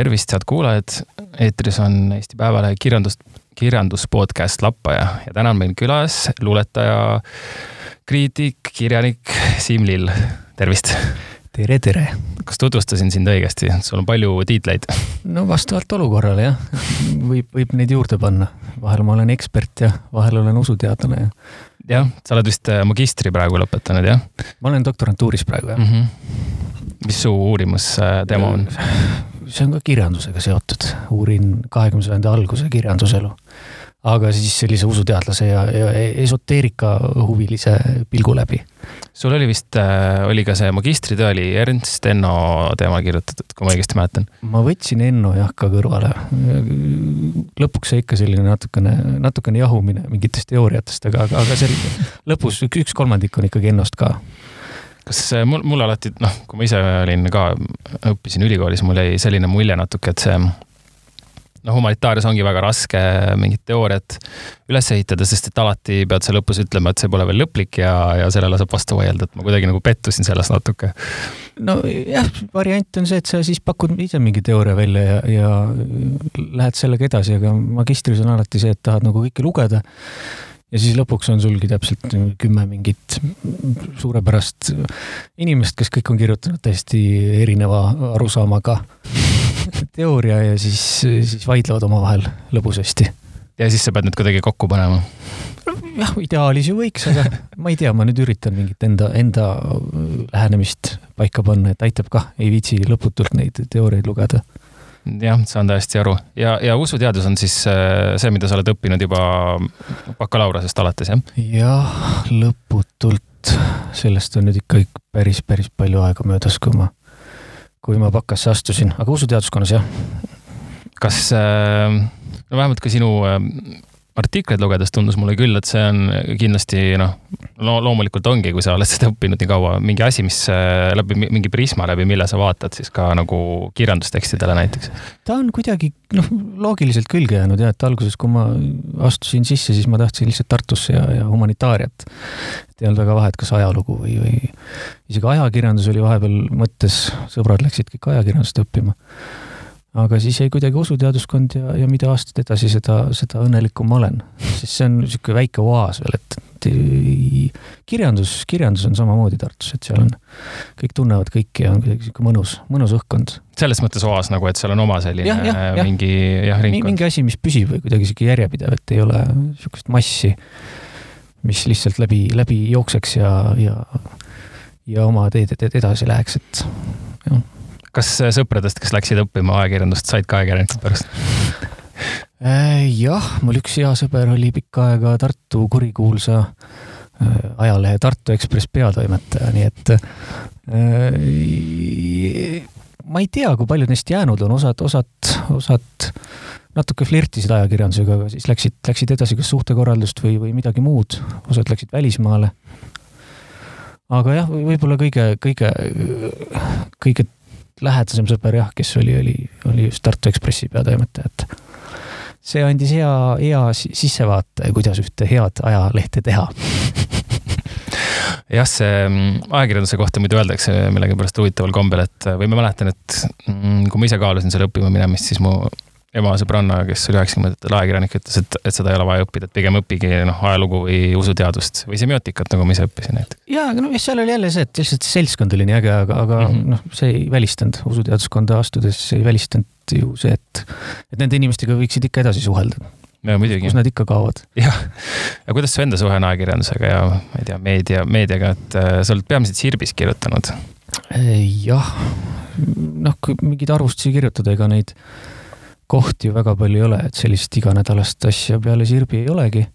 tervist, head kuulajad. eetris on Eesti Päevalehe kirjandus, kirjandus podcast Lappaja ja täna on meil külas luuletaja, kriitik, kirjanik Siim Lill. tervist. tere, tere. kas tutvustasin sind õigesti, sul on palju tiitleid? no vastavalt olukorrale jah, võib, võib neid juurde panna. vahel ma olen ekspert ja vahel olen usuteadlane ja. jah, sa oled vist äh, magistri praegu lõpetanud, jah? ma olen doktorantuuris praegu, jah mm. -hmm mis su uurimusteema on? see on ka kirjandusega seotud, uurin kahekümne sajandi alguse kirjanduselu. aga siis sellise usuteadlase ja, ja esoteerika huvilise pilgu läbi. sul oli vist, äh, oli ka see magistritöö oli Ernst Enno teemal kirjutatud, kui ma õigesti mäletan? ma võtsin Enno jah ka kõrvale. lõpuks see ikka selline natukene, natukene jahumine mingitest teooriatest, aga, aga see lõpus üks, üks kolmandik on ikkagi Ennost ka kas mul, mul alati, noh, kui ma ise olin ka, õppisin ülikoolis, mul jäi selline mulje natuke, et see noh, humanitaarias ongi väga raske mingit teooriat üles ehitada, sest et alati pead sa lõpus ütlema, et see pole veel lõplik ja, ja sellele saab vastu vaielda, et ma kuidagi nagu pettusin selles natuke. nojah, variant on see, et sa siis pakud ise mingi teooria välja ja, ja lähed sellega edasi, aga magistris on alati see, et tahad nagu kõike lugeda ja siis lõpuks on sulgi täpselt kümme mingit suurepärast inimest, kes kõik on kirjutanud täiesti erineva arusaamaga teooria ja siis, siis vaidlevad omavahel lõbusasti. ja siis sa pead need kuidagi kokku panema? jah, ideaalis ju võiks, aga ma ei tea, ma nüüd üritan mingit enda, enda lähenemist paika panna, et aitab kah, ei viitsi lõputult neid teooriaid lugeda jah, saan täiesti aru ja, ja usuteadus on siis äh, see, mida sa oled õppinud juba bakalaureusest alates, jah? jah, lõputult. sellest on nüüd ikka päris, päris palju aega möödas, kui ma, kui ma bakasse astusin, aga usuteaduskonnas jah. kas, äh, no vähemalt ka sinu äh, artikleid lugedes tundus mulle küll, et see on kindlasti noh, no loomulikult ongi, kui sa oled seda õppinud nii kaua, mingi asi, mis äh, läbi mingi prisma läbi, mille sa vaatad siis ka nagu kirjandustekstidele näiteks. ta on kuidagi noh, loogiliselt külge jäänud jah, et alguses, kui ma astusin sisse, siis ma tahtsin lihtsalt Tartusse ja, ja humanitaariat. et ei olnud väga vahet, kas ajalugu või, või isegi ajakirjandus oli vahepeal mõttes, sõbrad läksid kõik ajakirjandust õppima aga siis jäi kuidagi usuteaduskond ja, ja mida aastad edasi, seda, seda õnnelikum ma olen. sest see on niisugune väike oaas veel, et, kirjandus, kirjandus on samamoodi Tartus, et seal on, kõik tunnevad kõiki ja on kuidagi niisugune mõnus, mõnus õhkkond. selles mõttes oas nagu, et seal on oma selline ja, ja, ja. mingi jah, ringkond. mingi asi, mis püsib või kuidagi niisugune järjepidev, et ei ole niisugust massi, mis lihtsalt läbi, läbi jookseks ja, ja, ja oma teed edasi läheks, et jah kas sõpradest, kes läksid õppima ajakirjandust, said ka ajakirjanikud pärast? Äh, jah, mul üks hea sõber oli pikka aega Tartu kurikuulsa äh, ajalehe Tartu Ekspress peatoimetaja, nii et äh, ma ei tea, kui palju neist jäänud on, osad, osad, osad natuke flirtisid ajakirjandusega, aga siis läksid, läksid edasi kas suhtekorraldust või, või midagi muud, osad läksid välismaale. aga jah, võib-olla kõige, kõige, kõige lähedasem sõber jah, kes oli, oli, oli just Tartu Ekspressi peatoimetaja, et see andis hea, hea sissevaate, kuidas ühte head ajalehte teha. Jah, see mm, ajakirjanduse kohta muidu öeldakse millegipärast huvitaval kombel, et või ma mäletan, et mm, kui ma ise kaalusin selle õppima minemist, siis mu ema sõbranna, kes oli üheksakümnendatel ajakirjanik, ütles, et, et seda ei ole vaja õppida, et pigem õppige noh, ajalugu või usuteadust või semiootikat, nagu ma ise õppisin näiteks. ja, aga noh, seal oli jälle see, et lihtsalt see seltskond oli nii äge, aga, aga mm -hmm. noh, see ei välistanud, usuteaduskonda astudes ei välistanud ju see, et, et nende inimestega võiksid ikka edasi suhelda. no muidugi. kus nad ikka kaovad. jah, ja kuidas su enda suhe on ajakirjandusega ja ma ei tea, meedia, meediaga, et äh, sa oled peamiselt Sirbis kirjutanud? jah, noh, kui mingeid arvustusi kirjutada, ega neid kohti ju väga palju ei ole, et sellist iganädalast asja peale Sirbi ei olegi.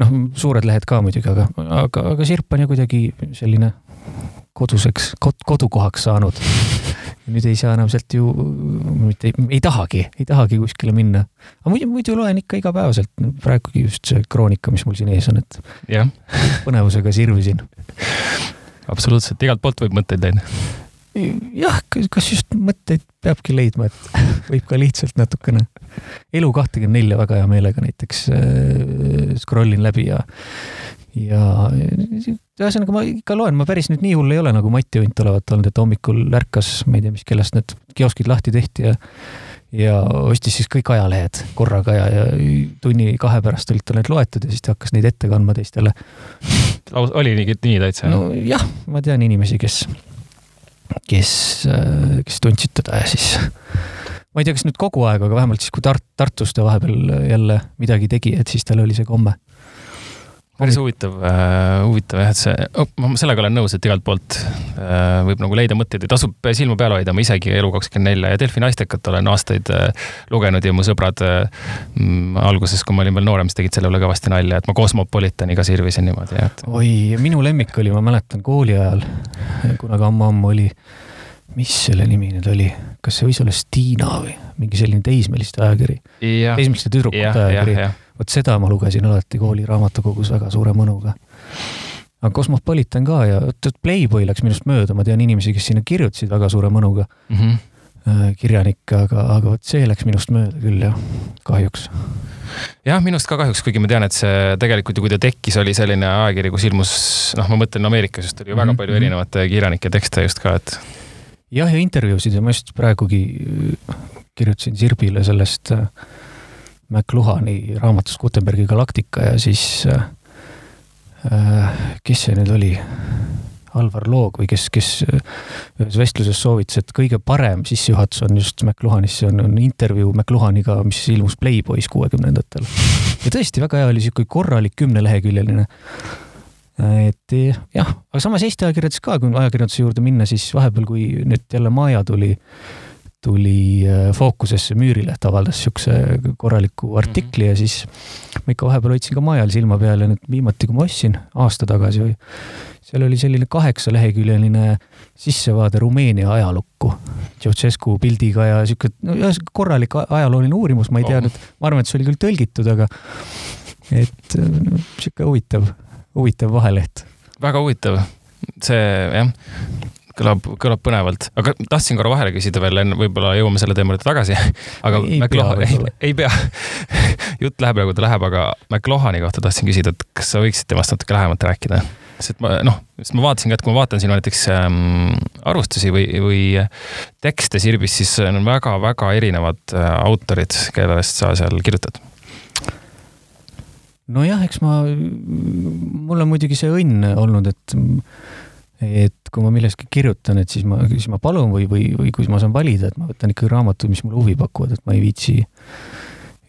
noh, suured lehed ka muidugi, aga, aga, aga Sirp on ju kuidagi selline koduseks kod,, kodukohaks saanud. nüüd ei saa enam sealt ju, mitte ei, ei tahagi, ei tahagi kuskile minna. aga muidu, muidu loen ikka igapäevaselt, praegugi just see kroonika, mis mul siin ees on, et ja. põnevusega sirvisin. absoluutselt, igalt poolt võib mõtteid leida jah, kas just mõtteid peabki leidma, et võib ka lihtsalt natukene. elu kahtekümmend nelja väga hea meelega näiteks äh, scroll in läbi ja, ja ühesõnaga ma ikka loen, ma päris nüüd nii hull ei ole nagu Mati Unt olevat olnud, et hommikul ärkas, ma ei tea, mis kellast need kioskid lahti tehti ja ja ostis siis kõik ajalehed korraga ja, ja tunni-kahe pärast olid tal need loetud ja siis ta hakkas neid ette kandma teistele. oli nii, nii täitsa? nojah, ma tean inimesi, kes, kes, kes tundsid teda ja siis ma ei tea, kas nüüd kogu aeg, aga vähemalt siis, kui Tart-, Tartus ta vahepeal jälle midagi tegi, et siis tal oli see komme päris huvitav äh,, huvitav jah, et see oh,, ma sellega olen nõus, et igalt poolt äh, võib nagu leida mõtteid ja tasub silma peal hoida, ma isegi Elu24 ja Delfi naistekat olen aastaid äh, lugenud ja mu sõbrad äh, alguses, kui ma olin veel noorem, siis tegid selle üle kõvasti nalja, et ma Cosmopolitaniga sirvisin niimoodi, et. oi, minu lemmik oli, ma mäletan kooli ajal, kunagi ammu-ammu oli, mis selle nimi nüüd oli, kas see võis olla Stiina või mingi selline teismeliste ajakiri? teismeliste tüdrukute ajakiri vot seda ma lugesin alati kooli raamatukogus väga suure mõnuga. aga Cosmopolitan ka ja Playboy läks minust mööda, ma tean inimesi, kes sinna kirjutasid väga suure mõnuga mm. -hmm. kirjanikke, aga, aga vot see läks minust mööda küll jah, kahjuks jah, minust ka kahjuks, kuigi ma tean, et see tegelikult ju, kui ta tekkis, oli selline ajakiri, kus ilmus, noh, ma mõtlen Ameerikas just oli ju väga mm -hmm. palju erinevate kirjanike tekste just ka, et. jah, ja intervjuusid ja ma just praegugi kirjutasin Sirbile sellest äh, McLuhani raamatust Gutenbergi galaktika ja siis äh, kes see nüüd oli? Alvar Loog või kes, kes ühes vestluses soovitas, et kõige parem sissejuhatus on just McLuhanisse, on, on intervjuu McLuhaniga, mis ilmus Playboy's kuuekümnendatel. ja tõesti väga hea oli sihuke korralik kümneleheküljeline. et jah, aga samas Eesti ajakirjandus ka, kui ajakirjanduse juurde minna, siis vahepeal, kui nüüd jälle Maja tuli tuli äh, fookusesse, Müürileht avaldas niisuguse korraliku artikli mm -hmm. ja siis ma ikka vahepeal hoidsin ka Majal silma peal ja nüüd viimati, kui ma ostsin aasta tagasi või, seal oli selline kaheksaleheküljeline sissevaade Rumeenia ajalukku. Ceausescu pildiga ja sihuke, no ühesõnaga korralik ajalooline uurimus, ma ei tea oh. nüüd, ma arvan, et see oli küll tõlgitud, aga et no, sihuke huvitav, huvitav vaheleht. väga huvitav, see jah kõlab, kõlab põnevalt, aga tahtsin korra vahele küsida veel enne, võib-olla jõuame selle teema juurde tagasi. aga ei McLaughlin, ei, ei pea jutt läheb nagu ta läheb, aga McLaughlin'i kohta tahtsin küsida, et kas sa võiksid temast natuke lähemalt rääkida? sest ma noh, sest ma vaatasin ka, et kui ma vaatan sinu näiteks ähm, arvustusi või, või tekste Sirbis, siis on väga-väga erinevad äh, autorid, kellest sa seal kirjutad nojah, eks ma, mul on muidugi see õnn olnud, et et kui ma millestki kirjutan, et siis ma, siis ma palun või, või, või kui ma saan valida, et ma võtan ikkagi raamatuid, mis mulle huvi pakuvad, et ma ei viitsi,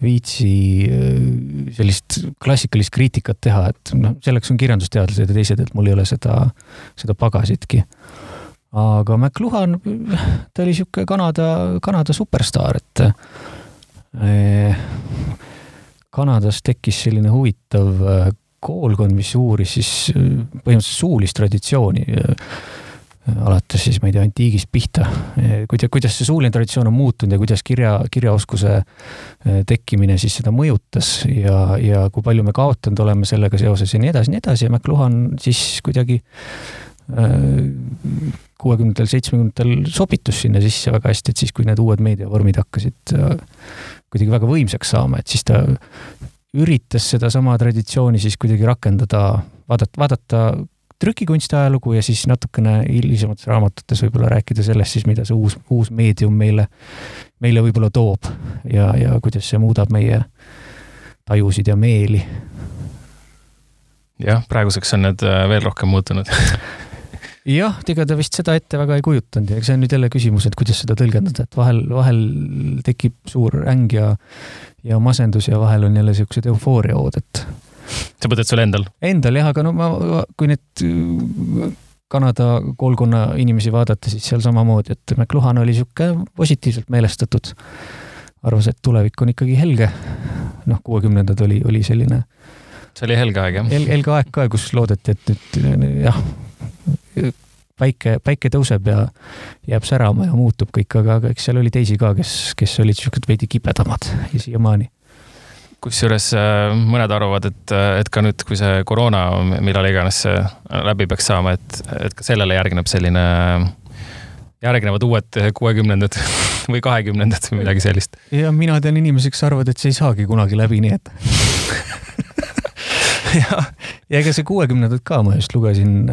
viitsi äh, sellist klassikalist kriitikat teha, et noh, selleks on kirjandusteadlased ja teised, et mul ei ole seda, seda pagasitki. aga McLuhan, ta oli sihuke Kanada, Kanada superstaar, et eh, Kanadas tekkis selline huvitav äh, koolkond, mis uuris siis äh, põhimõtteliselt suulist traditsiooni äh, alates siis, ma ei tea, antiigist pihta. kuidas, kuidas see suuline traditsioon on muutunud ja kuidas kirja, kirjaoskuse äh, tekkimine siis seda mõjutas ja, ja kui palju me kaotanud oleme sellega seoses ja nii edasi, nii edasi ja McLuhan siis kuidagi kuuekümnendatel, seitsmekümnendatel sobitus sinna sisse väga hästi, et siis, kui need uued meediavormid hakkasid kuidagi väga võimsaks saama, et siis ta üritas sedasama traditsiooni siis kuidagi rakendada, vaadata, vaadata trükikunsti ajalugu ja siis natukene hilisemates raamatutes võib-olla rääkida sellest siis, mida see uus, uus meedium meile, meile võib-olla toob ja, ja kuidas see muudab meie tajusid ja meeli. jah, praeguseks on need äh, veel rohkem muutunud jah, ega ta vist seda ette väga ei kujutanud ja eks see on nüüd jälle küsimus, et kuidas seda tõlgendada, et vahel, vahel tekib suur äng ja ja masendus ja vahel on jälle siuksed eufooriaood, et. sa mõtled sul endal? Endal jah, aga no ma, kui nüüd Kanada koolkonna inimesi vaadata, siis seal samamoodi, et McLuhan oli sihuke positiivselt meelestatud. arvas, et tulevik on ikkagi helge. noh, kuuekümnendad oli, oli selline. see oli helge aeg jah Hel,? helge aeg ka, kus loodeti, et nüüd jah, päike, päike tõuseb ja jääb särama ja muutub kõik, aga, aga eks seal oli teisi ka, kes, kes olid siuksed veidi kibedamad ja siiamaani kusjuures äh, mõned arvavad, et, et ka nüüd, kui see koroona, millal iganes see läbi peaks saama, et, et ka sellele järgneb selline, järgnevad uued kuuekümnendad või kahekümnendad või midagi sellist. ja mina tean inimesi, kes arvavad, et see ei saagi kunagi läbi, nii et ja, ja ega see kuuekümnendad ka, ma just lugesin,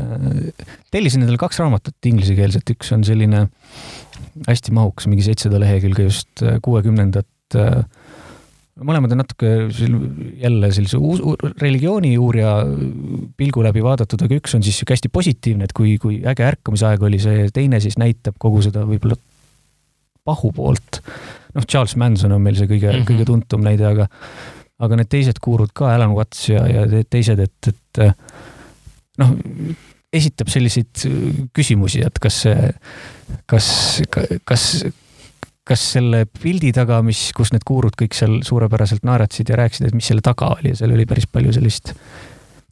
tellisin endale kaks raamatut inglisekeelset, üks on selline hästi mahukas, mingi seitsesada lehekülge just kuuekümnendat mõlemad on natuke jälle sellise uus, religiooni uurija pilgu läbi vaadatud, aga üks on siis sihuke hästi positiivne, et kui, kui äge ärkamisaeg oli see, teine siis näitab kogu seda võib-olla pahu poolt. noh, Charles Manson on meil see kõige mm, -hmm. kõige tuntum näide, aga, aga need teised kuurud ka, Alan Watts ja, ja teised, et, et noh, esitab selliseid küsimusi, et kas see, kas, kas kas selle pildi taga, mis, kus need kuurud kõik seal suurepäraselt naeratasid ja rääkisid, et mis selle taga oli ja seal oli päris palju sellist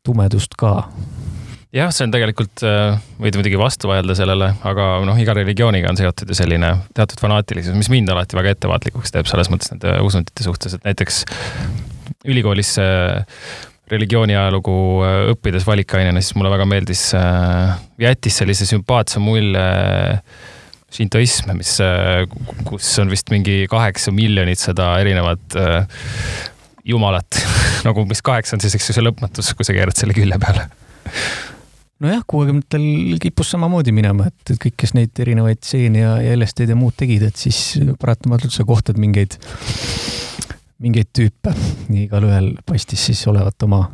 tumedust ka. jah, see on tegelikult, äh, võid muidugi vastu vaielda sellele, aga noh, iga religiooniga on seotud ju selline teatud fanaatilisus, mis mind alati väga ettevaatlikuks teeb selles mõttes nende usundite suhtes, et näiteks ülikoolis religiooni ajalugu äh, õppides valikainena, siis mulle väga meeldis, äh, jättis sellise sümpaatse mulje šintoism, mis, äh, kus on vist mingi kaheksa miljonit seda erinevat äh, jumalat nagu, mis kaheksa on siis, eks ju, see lõpmatus, kui sa keerad selle külje peale. Nojah, kuuekümnendatel kippus samamoodi minema, et, et kõik, kes neid erinevaid stseene ja, ja LSD-d ja muud tegid, et siis paratamatult sa kohtad mingeid, mingeid tüüpe. igalühel paistis siis olevat oma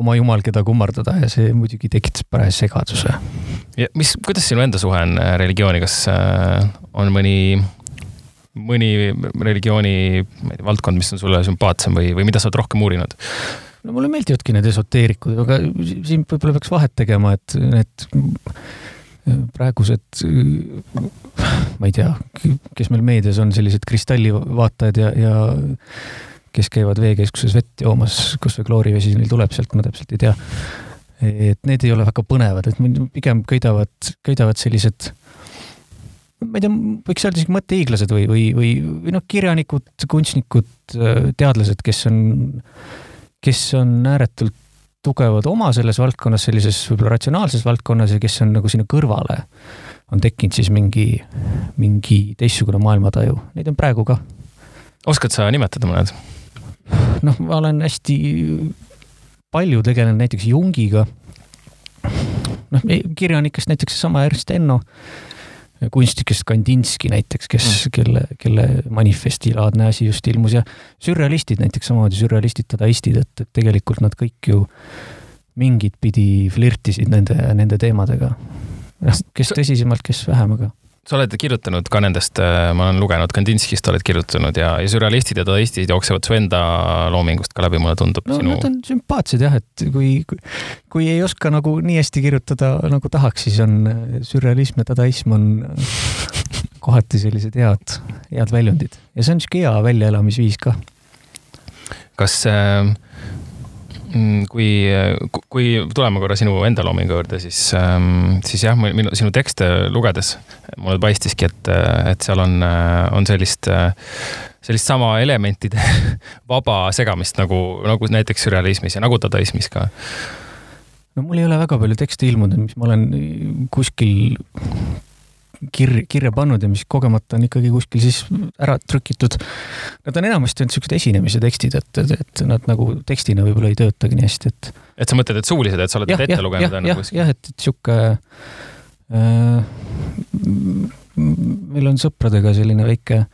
oma jumal, keda kummardada ja see muidugi tekitas parajase segaduse. ja mis, kuidas sinu enda suhe on äh, religiooni, kas äh, on mõni, mõni religiooni valdkond, mis on sulle sümpaatsem või, või mida sa oled rohkem uurinud? no mulle meeldivadki need esoteerikud, aga siin võib-olla peaks vahet tegema, et need praegused, ma ei tea, kes meil meedias on sellised kristallivaatajad ja, ja kes käivad veekeskuses vett joomas, kus see kloorivesi neil tuleb sealt, ma täpselt ei tea. et need ei ole väga põnevad, et pigem köidavad, köidavad sellised ma ei tea, võiks öelda isegi mõttehiiglased või, või, või, või noh, kirjanikud, kunstnikud, teadlased, kes on, kes on ääretult tugevad oma selles valdkonnas, sellises võib-olla ratsionaalses valdkonnas ja kes on nagu sinna kõrvale, on tekkinud siis mingi, mingi teistsugune maailmataju. Neid on praegu ka. oskad sa nimetada mõned? noh, ma olen hästi palju tegelenud näiteks Jungiga. noh, kirjanikest näiteks seesama Ernst Enno, kunstnikest Kandinski näiteks, kes mm., kelle, kelle manifestilaadne asi just ilmus ja sürrealistid näiteks samamoodi, sürrealistid, dadaistid, et, et tegelikult nad kõik ju mingit pidi flirtisid nende, nende teemadega. noh, kes tõsisemalt, kes vähem, aga sa oled kirjutanud ka nendest, äh, ma olen lugenud, Kandinskist oled kirjutanud ja, ja sürrealistid ja dadaistid jooksevad su enda loomingust ka läbi, mulle tundub. no sinu... nad on sümpaatsed jah, et kui, kui, kui ei oska nagu nii hästi kirjutada, nagu tahaks, siis on äh, sürrealism ja dadaism on äh, kohati sellised head, head väljundid ja see on sihuke hea väljaelamisviis ka. kas äh, kui, kui tuleme korra sinu enda loomingu juurde, siis, ähm, siis jah, minu, sinu tekste lugedes mulle paistiski, et, et seal on, on sellist, sellist sama elementide vaba segamist nagu, nagu näiteks sürrealismis ja nagu dadaismis ka. No mul ei ole väga palju tekste ilmunud, mis ma olen kuskil kirja, kirja pannud ja mis kogemata on ikkagi kuskil siis ära trükitud. Nad on enamasti olnud siuksed esinemise tekstid, et, et, nad nagu tekstina võib-olla ei töötagi nii hästi, et. et sa mõtled, et suulised, et sa oled ja, ette ja, lugenud? jah, jah, jah, et, et sihuke äh,. meil on sõpradega selline väike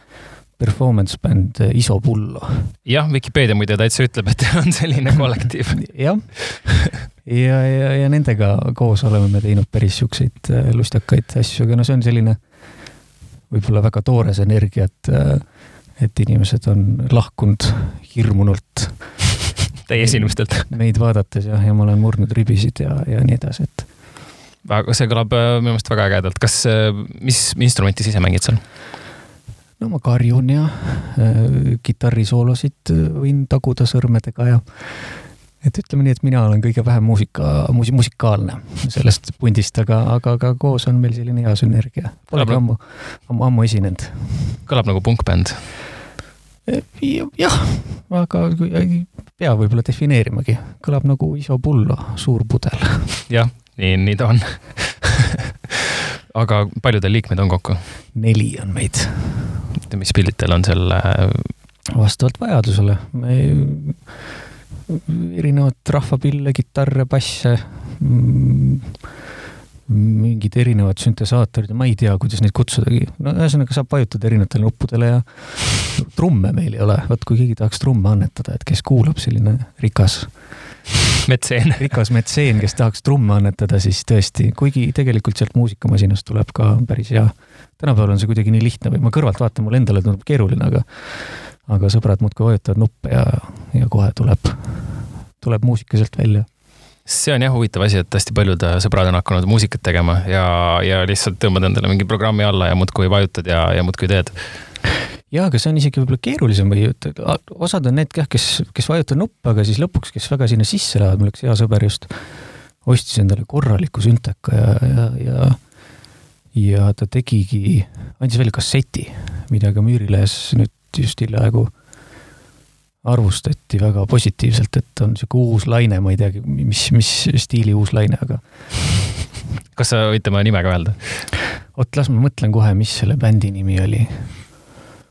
performance bänd Iso Pullo. jah, Vikipeedia muide täitsa ütleb, et on selline kollektiiv jah, ja, ja, ja nendega koos oleme me teinud päris siukseid äh, lustakaid asju, aga no see on selline võib-olla väga toores energia, et, äh, et inimesed on lahkunud hirmunult Teie esinustelt meid vaadates jah, ja ma olen murdnud ribisid ja, ja nii edasi, et. väga, see kõlab minu meelest väga ägedalt. kas, mis instrumenti sa ise mängid seal? No ma karjun ja äh, kitarrisoolosid võin taguda sõrmedega ja et ütleme nii, et mina olen kõige vähem muusika, musi-, musikaalne sellest pundist, aga, aga, aga koos on meil selline hea sünergia. Polegi ammu, ammu, ammu esinenud. kõlab nagu punkbänd. E, jah, aga ei pea võib-olla defineerimagi, kõlab nagu Iso Pullo, suur pudel. jah, nii, nii ta on aga palju teil liikmeid on kokku? neli on meid. mis pildid teil on seal? vastavalt vajadusele, me erinevat rahvapille, kitarre, basse mm, mingid erinevad süntesaatorid ja ma ei tea, kuidas neid kutsudagi. no ühesõnaga saab vajutada erinevatele nuppudele ja trumme meil ei ole. vot kui keegi tahaks trumme annetada, et kes kuulab, selline rikas metseen rikas metseen, kes tahaks trumme annetada, siis tõesti, kuigi tegelikult sealt muusikamasinast tuleb ka päris hea. tänapäeval on see kuidagi nii lihtne või ma kõrvalt vaatan, mulle endale tundub keeruline, aga aga sõbrad muudkui vajutavad nuppe ja, ja kohe tuleb, tuleb muusika sealt välja see on jah huvitav asi, et hästi paljud äh, sõbrad on hakanud muusikat tegema ja, ja lihtsalt tõmbad endale mingi programmi alla ja muudkui vajutad ja, ja muudkui teed. Ja, aga see on isegi võib-olla keerulisem või osad on need jah, kes, kes vajutavad nuppe, aga siis lõpuks, kes väga sinna sisse lähevad, mul üks hea sõber just ostis endale korraliku sünteka ja, ja, ja ja ta tegigi, andis välja kasseti, mida ka Müürilehes nüüd just hiljaaegu arvustati väga positiivselt, et on sihuke uus laine, ma ei teagi, mis, mis stiili uus laine, aga. kas sa võid tema nime ka öelda? oot, las ma mõtlen kohe, mis selle bändi nimi oli.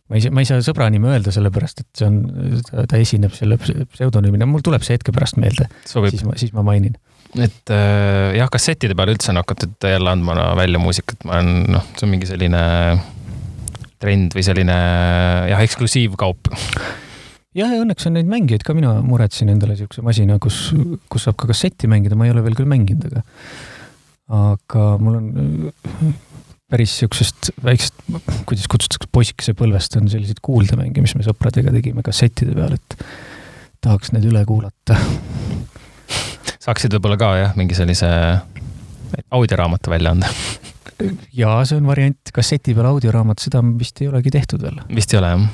Ma ei saa, ma ei saa sõbra nime öelda, sellepärast et see on, ta esineb selle pseudonüümina, mul tuleb see hetke pärast meelde. siis ma, siis ma mainin. Et äh, jah, kassettide peale üldse on hakatud jälle andma no, välja muusikat, ma olen, noh, see on mingi selline trend või selline jah, eksklusiivkaup. Jah, ja õnneks on neid mängijaid ka, mina muretsen endale niisuguse masina, kus, kus saab ka kasseti mängida, ma ei ole veel küll mänginud, aga aga mul on päris niisugusest väiksest, kuidas kutsutakse, poisikese põlvest on selliseid kuuldemänge, mis me sõpradega tegime kassettide peal, et tahaks need üle kuulata. saaksid võib-olla ka jah, mingi sellise audioraamatu välja anda jaa, see on variant, kasseti peal audioraamat, seda vist ei olegi tehtud veel. vist ei ole jah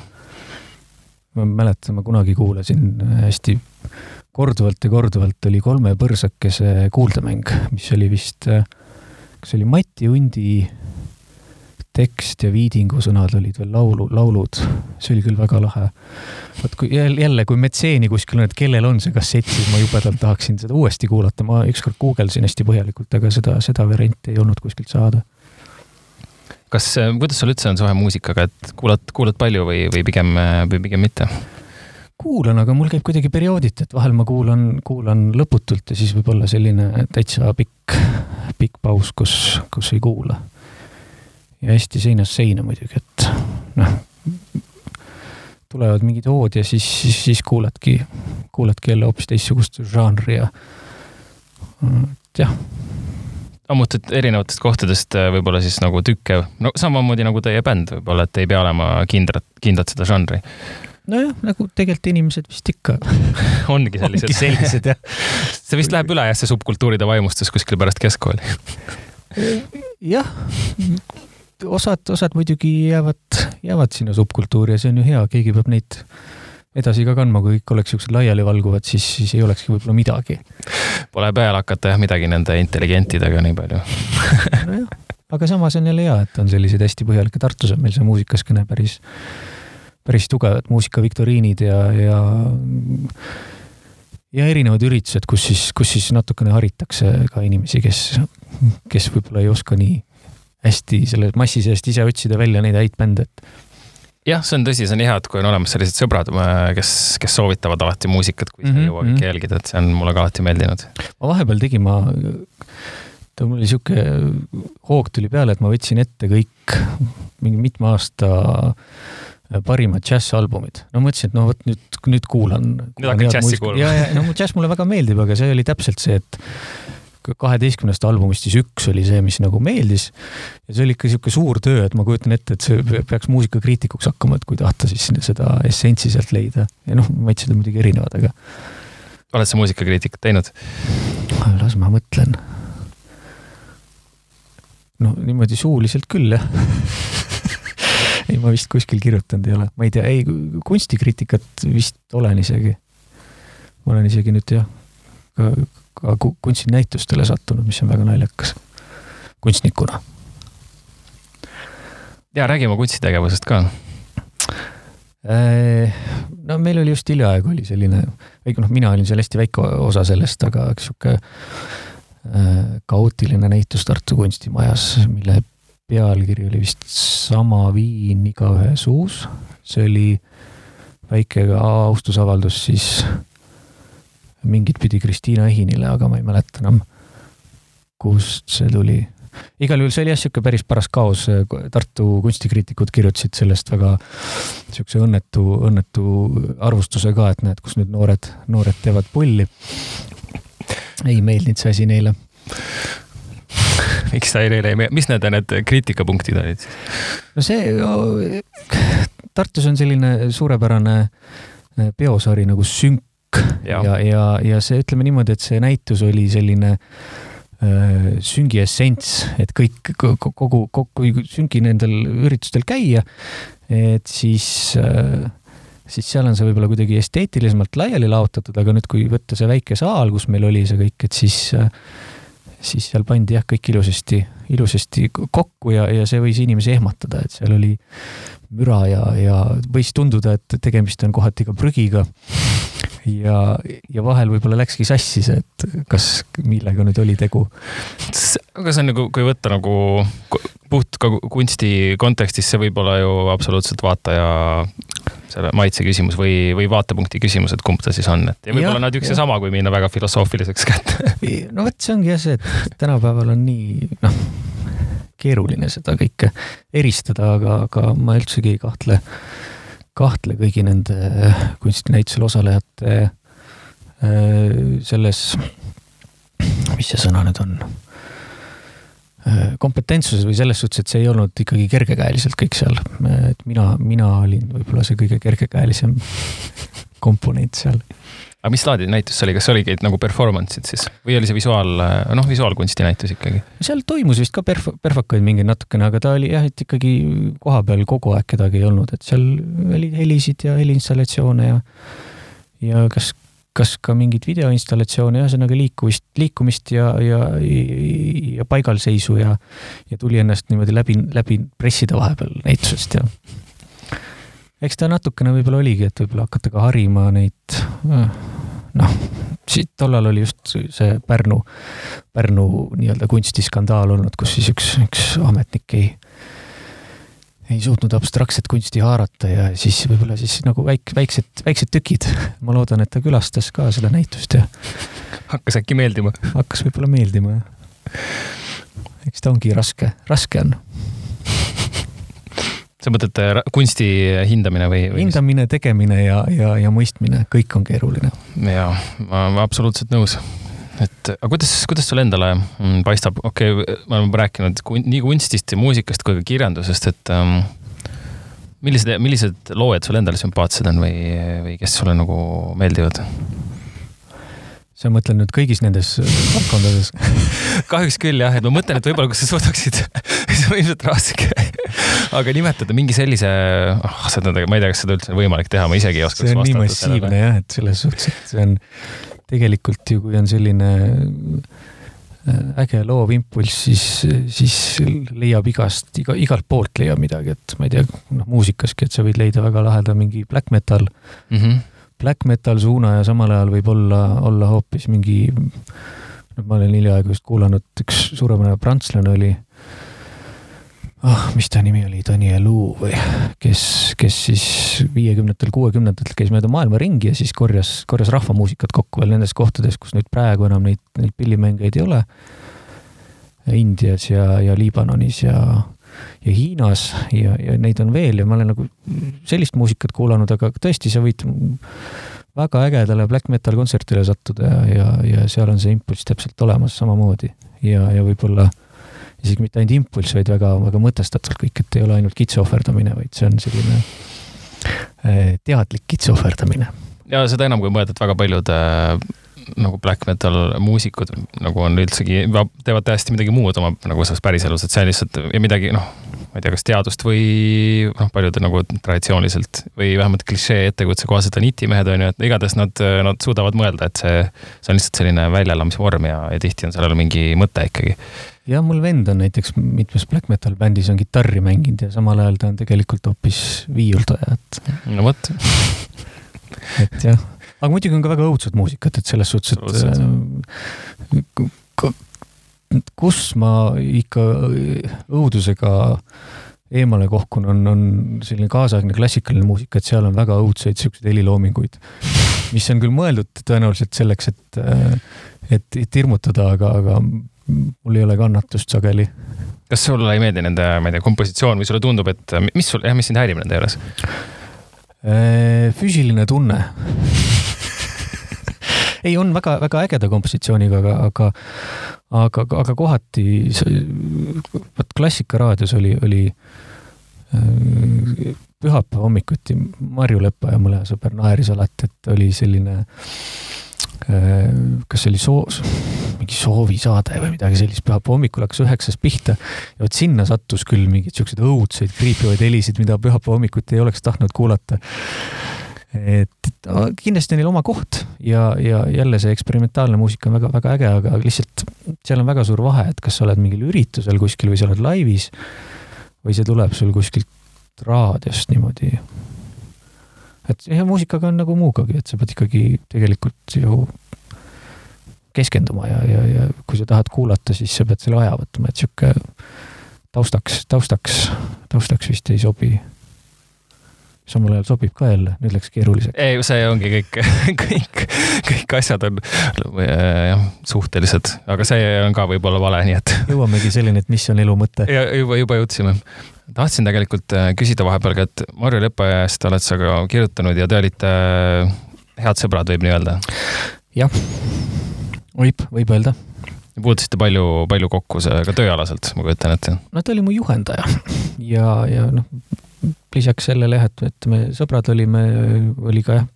ma mäletan, ma kunagi kuulasin hästi korduvalt ja korduvalt oli Kolme põrsakese kuuldemäng, mis oli vist, kas see oli Mati Undi tekst ja Viidingu sõnad olid veel laulu, laulud. see oli küll väga lahe. vot kui jälle, kui metseeni kuskil on, et kellel on see kassett, siis ma jubedalt tahaksin seda uuesti kuulata. ma ükskord guugeldasin hästi põhjalikult, aga seda, seda varianti ei olnud kuskilt saada kas, äh, kuidas sul üldse on suhe muusikaga, et kuulad, kuulad palju või, või pigem, äh, või pigem mitte? kuulan, aga mul käib kuidagi periooditi, et vahel ma kuulan, kuulan lõputult ja siis võib olla selline täitsa pikk, pikk paus, kus, kus ei kuula. Ja hästi seinast seina muidugi, et noh, tulevad mingid hood ja siis, siis, siis kuuladki, kuuladki jälle hoopis teistsugust žanri ja jah ammutad erinevatest kohtadest äh, võib-olla siis nagu tükke, no samamoodi nagu teie bänd võib-olla, et ei pea olema kindlat, kindlat seda žanri. nojah, nagu tegelikult inimesed vist ikka ongi sellised. ongi sellised jah. see vist läheb üle jah, see subkultuuride vaimustus kuskil pärast keskkooli jah, osad, osad muidugi jäävad, jäävad sinna subkultuuri ja see on ju hea, keegi peab neid edasi ka kandma, kui kõik oleks siuksed laialivalguvad, siis, siis ei olekski võib-olla midagi. Pole peale hakata jah midagi nende intelligentidega nii palju nojah, aga samas on jälle hea, et on selliseid hästi põhjalikke, Tartus on meil see muusikaskõne päris, päris tugev, et muusikaviktoriinid ja, ja ja erinevad üritused, kus siis, kus siis natukene haritakse ka inimesi, kes, kes võib-olla ei oska nii hästi selle massi seest ise otsida välja neid häid bände, et jah, see on tõsi, see on hea, et kui on olemas sellised sõbrad, äh, kes, kes soovitavad alati muusikat, kui sa mm -hmm. ei jõua kõike jälgida, et see on mulle ka alati meeldinud. ma vahepeal tegin, ma, mul oli sihuke hoog tuli peale, et ma võtsin ette kõik mingi mitme aasta parimad džässalbumid. no mõtlesin, et no vot nüüd, nüüd kuulan. nüüd hakkad džässi kuulama. ja, ja no džäss mulle väga meeldib, aga see oli täpselt see, et kaheteistkümnest albumist siis üks oli see, mis nagu meeldis. ja see oli ikka sihuke suur töö, et ma kujutan ette, et see peaks muusikakriitikuks hakkama, et kui tahta siis seda essentsi sealt leida. ja noh, maitsed on muidugi erinevad, aga. oled sa muusikakriitikat teinud? las ma mõtlen. no niimoodi suuliselt küll jah ei, ma vist kuskil kirjutanud ei ole, ma ei tea, ei kunstikriitikat vist olen isegi. ma olen isegi nüüd jah, ka kunstinäitustele sattunud, mis on väga naljakas kunstnikuna. ja räägime kunstitegevusest ka. Äh, no meil oli just hiljaaegu oli selline, või noh, mina olin seal hästi väike osa sellest, aga sihuke äh, kaootiline näitus Tartu kunstimajas, mille pealkiri oli vist Sama viin igaühe suus. see oli väike austusavaldus siis mingit pidi Kristiina Ehinile, aga ma ei mäleta enam, kust see tuli igal juhul see oli jah, sihuke päris paras kaos, Tartu kunstikriitikud kirjutasid sellest väga sihukese õnnetu, õnnetu arvustuse ka, et näed, kus nüüd noored, noored teevad pulli. ei meeldinud see asi neile miks ta neile ei meeldi, mis need, need kriitikapunktid olid siis? no see, Tartus on selline suurepärane peosari nagu Sünk ja, ja, ja, ja see, ütleme niimoodi, et see näitus oli selline äh, süngi essents, et kõik, kogu, kogu süngi nendel üritustel käia, et siis, äh, siis seal on see võib-olla kuidagi esteetilisemalt laiali laotatud, aga nüüd, kui võtta see väike saal, kus meil oli see kõik, et siis, äh, siis seal pandi jah, kõik ilusasti, ilusasti kokku ja, ja see võis inimesi ehmatada, et seal oli müra ja, ja võis tunduda, et tegemist on kohati ka prügiga ja, ja vahel võib-olla läkski sassi see, et kas, millega nüüd oli tegu. aga see on nagu, kui võtta nagu puht ka kunsti kontekstis, see võib olla ju absoluutselt vaataja selle maitse küsimus või, või vaatepunkti küsimus, et kumb ta siis on, et ja võib-olla nad üks ja sama, kui minna väga filosoofiliseks kätte. no vot, see ongi jah see, et tänapäeval on nii, noh, keeruline seda kõike eristada, aga, aga ma üldsegi ei kahtle kahtle kõigi nende kunstinäitusel osalejate äh, selles, mis see sõna nüüd on, äh, kompetentsuses või selles suhtes, et see ei olnud ikkagi kergekäeliselt kõik seal. et mina, mina olin võib-olla see kõige kergekäelisem komponent seal aga mis laadi näitus see oli, kas oligi nagu performance'id siis? Või oli see visuaal, noh, visuaalkunsti näitus ikkagi? seal toimus vist ka perf-, perfakaid mingeid natukene, aga ta oli jah, et ikkagi kohapeal kogu aeg kedagi ei olnud, et seal oli helisid ja heliinstallatsioone ja ja kas, kas ka mingeid videoinstallatsioone, ühesõnaga liikumist, liikumist ja, ja, ja paigalseisu ja ja tuli ennast niimoodi läbi, läbi pressida vahepeal näitusest ja eks ta natukene võib-olla oligi, et võib-olla hakata ka harima neid noh, tollal oli just see Pärnu, Pärnu nii-öelda kunstiskandaal olnud, kus siis üks, üks ametnik ei, ei suutnud abstraktset kunsti haarata ja siis võib-olla siis nagu väik-, väiksed, väiksed tükid. ma loodan, et ta külastas ka seda näitust ja. hakkas äkki meeldima? hakkas võib-olla meeldima, jah. eks ta ongi raske, raske on sa mõtled äh, kunsti hindamine või, või? hindamine, tegemine ja, ja, ja mõistmine, kõik on keeruline. jaa, ma olen absoluutselt nõus. et aga kuidas, kuidas sulle endale mm, paistab, okei okay,, me oleme rääkinud nii kunstist ja muusikast kui ka kirjandusest, et um, millised, millised loojad sulle endale sümpaatsed on või, või kes sulle nagu meeldivad? Sa mõtled nüüd kõigis nendes valdkondades kahjuks küll jah, et ma mõtlen, et võib-olla kui sa suudaksid see on ilmselt raske aga nimetada mingi sellise, oh, seda, ma ei tea, kas seda üldse on võimalik teha, ma isegi ei oska. see on nii massiivne jah, et selles suhtes, et see on tegelikult ju, kui on selline äh, äge loov impulss, siis, siis leiab igast, iga, igalt poolt leiab midagi, et ma ei tea, noh muusikaski, et sa võid leida väga laheda mingi black metal mm. -hmm black metal suuna ja samal ajal võib olla, olla hoopis mingi, ma olen hiljaaegu just kuulanud, üks suurepärane prantslane oli, ah, mis ta nimi oli, Daniel Uu või kes, kes siis viiekümnendatel, kuuekümnendatel käis mööda maailma ringi ja siis korjas, korjas rahvamuusikat kokku veel nendes kohtades, kus nüüd praegu enam neid, neid pillimängijaid ei ole. Indias ja, ja Liibanonis ja ja Hiinas ja, ja neid on veel ja ma olen nagu sellist muusikat kuulanud, aga tõesti, sa võid väga ägedale black metal kontserdile sattuda ja, ja, ja seal on see impulss täpselt olemas samamoodi ja, ja võib-olla isegi mitte ainult impulss, vaid väga, väga mõtestatult kõik, et ei ole ainult kitse ohverdamine, vaid see on selline eh, teadlik kitse ohverdamine. ja seda enam, kui mõelda, et väga paljud äh, nagu black metal muusikud nagu on üldsegi, teevad täiesti midagi muud oma nagu selles päriselus, et see on lihtsalt midagi noh, ma ei tea, kas teadust või noh, paljud nagu traditsiooniliselt või vähemalt klišee ettekujutuse kohaselt on itimehed on ju, et igatahes nad, nad suudavad mõelda, et see, see on lihtsalt selline väljaelamisvorm ja, ja tihti on sellel mingi mõte ikkagi jah, mul vend on näiteks mitmes black metal bändis on kitarri mänginud ja samal ajal ta on tegelikult hoopis viiuldaja, et. no vot et jah aga muidugi on ka väga õudset muusikat, et selles suhtes, et äh, kus ma ikka õudusega eemale kohkun, on, on selline kaasaegne klassikaline muusika, et seal on väga õudseid siukseid heliloominguid. mis on küll mõeldud tõenäoliselt selleks, et, et, et hirmutada, aga, aga mul ei ole kannatust sageli. kas sulle ei meeldi nende, ma ei tea, kompositsioon või sulle tundub, et mis sul, jah, mis sind häirib nende juures? Füüsiline tunne. Ei, on väga-väga ägeda kompositsiooniga, aga, aga, aga, aga kohati, vot Klassikaraadios oli, oli äh, pühapäeva hommikuti Marju Lepa ja mu sõber naeris alati, et oli selline äh, kas see oli soo-, mingi soovisaade või midagi sellist, pühapäeva hommikul hakkas üheksast pihta ja vot sinna sattus küll mingeid siukseid õudseid kriipivaid helisid, mida pühapäeva hommikuti ei oleks tahtnud kuulata et kindlasti on neil oma koht ja, ja jälle see eksperimentaalne muusika on väga-väga äge, aga lihtsalt seal on väga suur vahe, et kas sa oled mingil üritusel kuskil või sa oled laivis või see tuleb sul kuskilt raadiost niimoodi. Et jah, muusikaga on nagu muugagi, et sa pead ikkagi tegelikult ju keskenduma ja, ja, ja kui sa tahad kuulata, siis sa pead selle aja võtma, et sihuke taustaks, taustaks, taustaks vist ei sobi samal ajal sobib ka jälle, nüüd läks keeruliseks. ei, see ongi kõik, kõik, kõik asjad on jah, suhtelised, aga see on ka võib-olla vale, nii et. jõuamegi selleni, et mis on elu mõte. ja juba, juba jõudsime. tahtsin tegelikult äh, küsida vahepeal ka, et Marju Lepa eest oled sa ka kirjutanud ja te olite äh, head sõbrad, võib nii öelda? jah, võib, võib öelda puutusite palju, palju kokku ka tööalaselt, ma kujutan ette? no ta oli mu juhendaja ja, ja noh, lisaks sellele jah, et, et me sõbrad olime, oli ka jah,